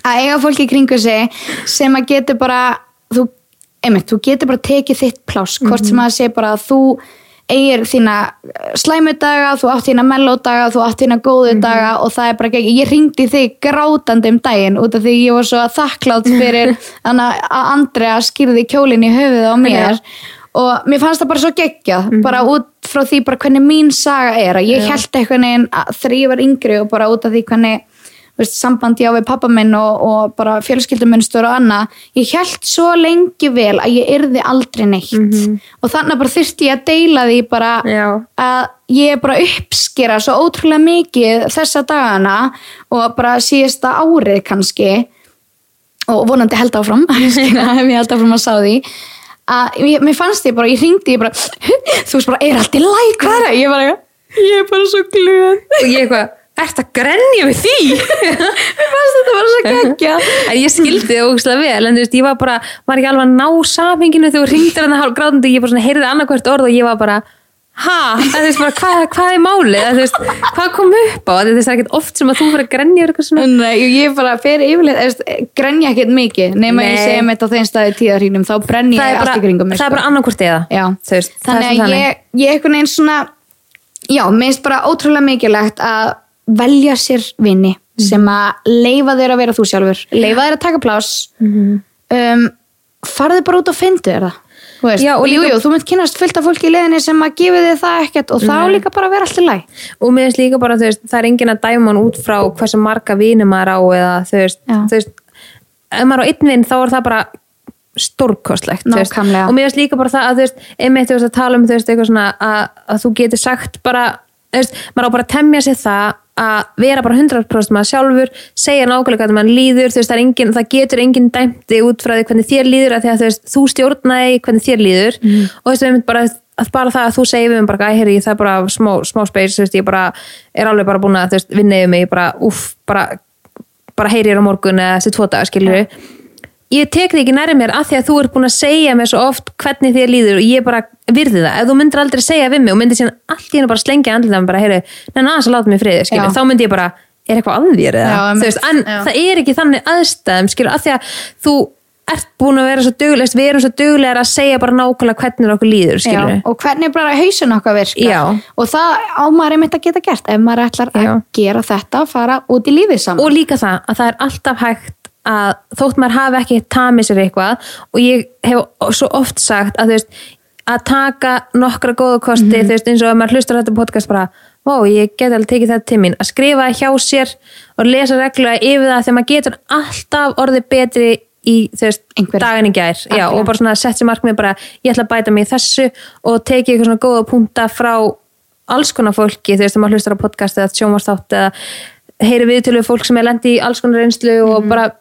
að eiga fólk í kringu sig sem að getur bara þú, einmitt, þú getur bara tekið þitt pláss hvort sem að sé bara að þú eigir þína slæmudaga þú átt þína mellódaga, þú átt þína góðu daga og það er bara ekki, ég ringdi þig grátandi um daginn út af því ég var svo þakklátt fyrir að Andrea skýrði kjólinn í höfuð á mér og mér fannst það bara svo geggjað bara út frá því bara hvernig mín saga er að ég held eitthvað neginn þegar ég var yngri og bara út af því hvernig veist, sambandi á við pappa minn og, og bara fjölskyldumunnstur og annað ég held svo lengi vel að ég yrði aldrei neitt. Og þannig bara þurfti ég að deila því bara Já. að ég bara uppskera svo ótrúlega mikið þessa dagana og bara síðasta árið kannski. Og vonandi held áfram ég held áfram að sá því. Að mér fannst ég bara, ég ringdi ég bara, þú veist bara, er allt í læk hvað er það? Ég bara, ég er bara svo glöð. Og ég eitthvað, ert að grenja við því? Mér fannst þetta bara svo geggja en ég skildi það ógustlega vel en þú veist, ég var bara, var ekki alveg að ná samhenginu þegar þú ringdir hann að hálf grátandi ég bara svona heyrði annarkvært orð og ég var bara ha, þú veist bara, hvað, hvað er málið? Þú veist, hvað kom upp á? Þú veist, það er ekkert oft sem að þú fyrir að grenja yfir eitthvað svona. Nei, ég bara fer yfirleitt grenja ekkert mikið. Nema ég Nei. segja mitt á þeim staði tíðarhínum þá brenn ég allt í kringum mig það er sko. bara annarkvært eða Já. Þú veist, það þannig er svo að ég, ég einhvern veginn svona já, mér finnst bara ótrúlega mikilvægt að velja sér vini Mhm. sem að leifa þér að vera þú sjálfur leifa þér að taka pláss Mhm. um, farðu bara út og fyndu þér það Já, og og jú, líka- jú, þú mynd kynast fullt af fólki í leðinni sem að gefi þig það ekkert og þá líka bara vera allt í læg og mér finnst líka bara, þú veist, það er enginn að dæma hann út frá hversu marga vini maður á eða þú veist, veist ef maður á einn vin þá er það bara stórkostlegt. Nákvæmlega. og mér finnst líka bara það að þú veist, einmitt þú veist að tala um þú veist, eitthvað svona að, að þú getur sagt bara, þú veist, maður á bara að temja sér það að vera bara 100% maður sjálfur, segja nákvæmlega hvað mann líður, þú veist, það, engin, það getur enginn dæmti út frá því hvernig þér líður að því að þú veist, þú stjórnaði hvernig þér líður. Mm. og þú veist, einmitt bara að bara það að þú segir við mig bara, æ, heyri, það er bara smá, smá space, þú veist, ég bara er alveg bara búin að, vinna yfir mig, bara, úff, bara bara heyri ég á morgun eða þessi tvo dagar skilur ég tek þig ekki næri mér af því að þú ert búin að segja mér svo oft hvernig þér líður og ég bara virði það. Ef þú myndir aldrei segja við mig og myndir síðan allt í hennu bara slengja andlið bara heyri, neina aðeins að láta mig friði skilur, þá myndi ég bara, er eitthvað að Já, þú veist, en já. það er ekki þannig aðstæðum skilur, af því að þú ert búin að vera svo duglegst, við erum svo duglegar að segja bara nákvæmlega hvernig okkur líður skilur, Já, og hvernig bara hausin okkar virkar. Já. og það á maður einmitt að geta gert ef maður ætlar að gera þetta fara út í lífið saman. Og líka það að það er alltaf hægt að þótt maður hafi ekki tamið sér eitthvað og ég hef svo oft sagt að þú veist að taka nokkra góða kosti Mhm. þú veist eins og að maður hlustar þetta podcast bara ó, ég get alveg tekið þetta til mín að skrifa hjá sér og lesa reglulega yfir það þegar maður getur alltaf orðið betri í þú veist, Einhverju. daginn í gær já, og bara svona sett sér markmið bara ég ætla að bæta mig í þessu og tekið eitthvað svona góða punta frá alls konar fólki, þú veist, þegar maður hlustar á podcast eða sjónvarsþátt eða heyri viðtölu við fólk sem er lendi í alls konar reynslu Mhm. og bara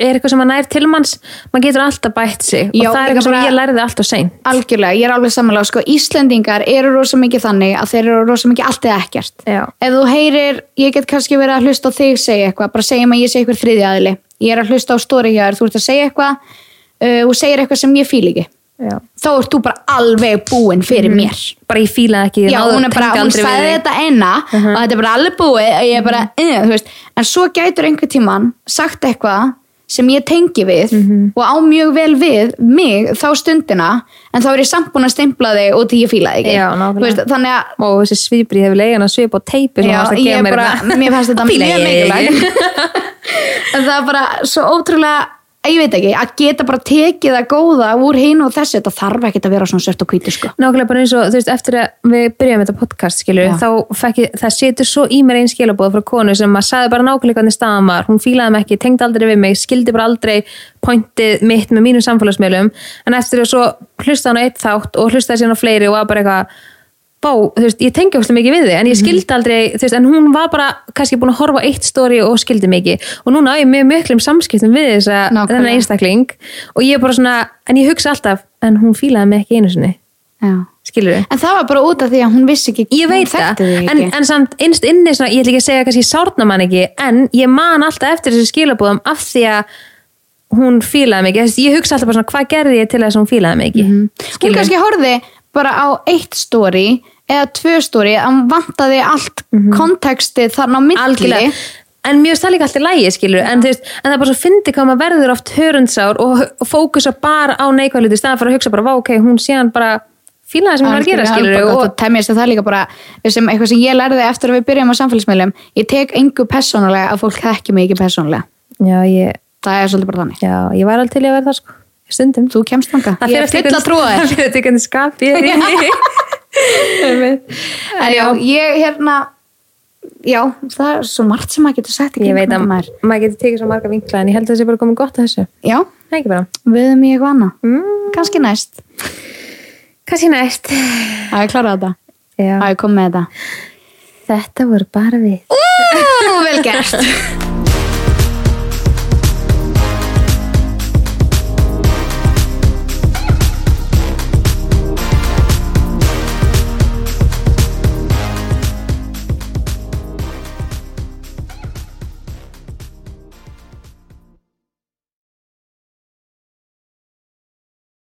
er eitthvað sem maður nær til manns maður getur alltaf bætt sig Já, og það er eitthvað sem ég lærði alltaf sein algjörlega, ég er alveg samanlega sko, Íslendingar eru rosa mikið þannig að þeir eru rosa mikið allt eða ekkert. Já. ef þú heyrir, ég get kannski verið að hlusta á þig segja eitthvað, bara segjum að ég segi eitthvað þriði aðili. Ég er að hlusta á stóri hjá þér, þú ert að segja eitthvað uh, og segir eitthvað sem ég fíl ekki. Já. þá ert þú bara alveg búinn fyrir mér. Bara ég fílaði ekki Já, hún bara, hún sagði þetta eina og þetta er bara alveg búið bara, uh, en svo gætur einhver tíman sagt eitthvað sem ég tengi við Mhm. og á mjög vel við mig þá stundina en þá er ég samt búin að stimpla þig og því ég fíla þig ekki. Já, veist, þannig að og þessi svipri hefur leiðan að svipa á teipi Já, ég bara, mér fannst þetta mjög mikilvægt. En það er bara svo ótrúlega ég veit ekki, að geta bara tekið það góða úr hinn og þessu, þetta þarf ekki að vera svona sört og hvítu sko. Nákvæmlega bara eins og, þú veist, eftir að við byrjum þetta podcast, skilur, Já. þá fekk ég, það setur svo í mér einn skilabóð frá konu sem að sagði bara nákvæmlega hvernig staðan var, hún fílaði mig ekki, tengdi aldrei við mig, skildi bara aldrei pointið mitt með mínum samfélagsmiðlum, en eftir að svo hlustaði hann á eitt þátt og hlustaði síðan á fleiri og var bara eitthvað, bá, þú veist, ég tengi óslega mikið við þig, en ég skildi aldrei, þú veist, en hún var bara kannski búin að horfa eitt stóri og skildi mikið. Og núna á ég mjög miklum samskiptum við þessa, Nákvæmlega. þennan einstakling. Og ég er bara svona, en ég hugsa alltaf, en hún fílaði mig ekki einu sinni. Já. skilur við En það var bara út af því að hún vissi ekki ég veit hún það, en, en samt innst inni svona, ég ætla ekki að segja kannski sárna mann ekki en ég man alltaf eftir þessu skilabúðum af því að hún fílaði mig ég hugsa alltaf bara svona hvað gerði ég til þess að hún fílaði mig ekki? Hún skilur kannski horfði bara á eitt story eða tvö story að hún vantaði allt kontekstið þarna á milli. Algjörlega. En mér finnst það líka alltaf lægi skilur en, veist, en það er bara svo fyndi hvað maður verður oft hörundsár og, fókusa bara á neikvæðluti í staðan fyrir að hugsa bara, ok, hún síðan bara fílaði sem hún var að gera skilur og, og temja sér það líka bara sem eitthvað sem ég lærði eftir að við byrjum á samfélagsmiðlum ég tek engu persónulega að fólk þekki mig ekki persónulega. Já, ég, það er svolítið bara þannig. Já, ég var alveg til í að vera það sko stundum. Þú kemst þanga, Það full að trúa þér Það fyrir eftir hvernig skap ég er inni en já, ég hérna já, það er svo margt sem maður getur í Ég veit að maður. maður getur tekið svo marga vinkla en ég held að það sé bara komið gott að þessu. Já, Það ekki bara. Við erum í eitthvað annað. Mm, kannski næst, Kanski næst. Að ég klára þetta? Að ég kom með þetta? Þetta voru bara við. Ú, vel gert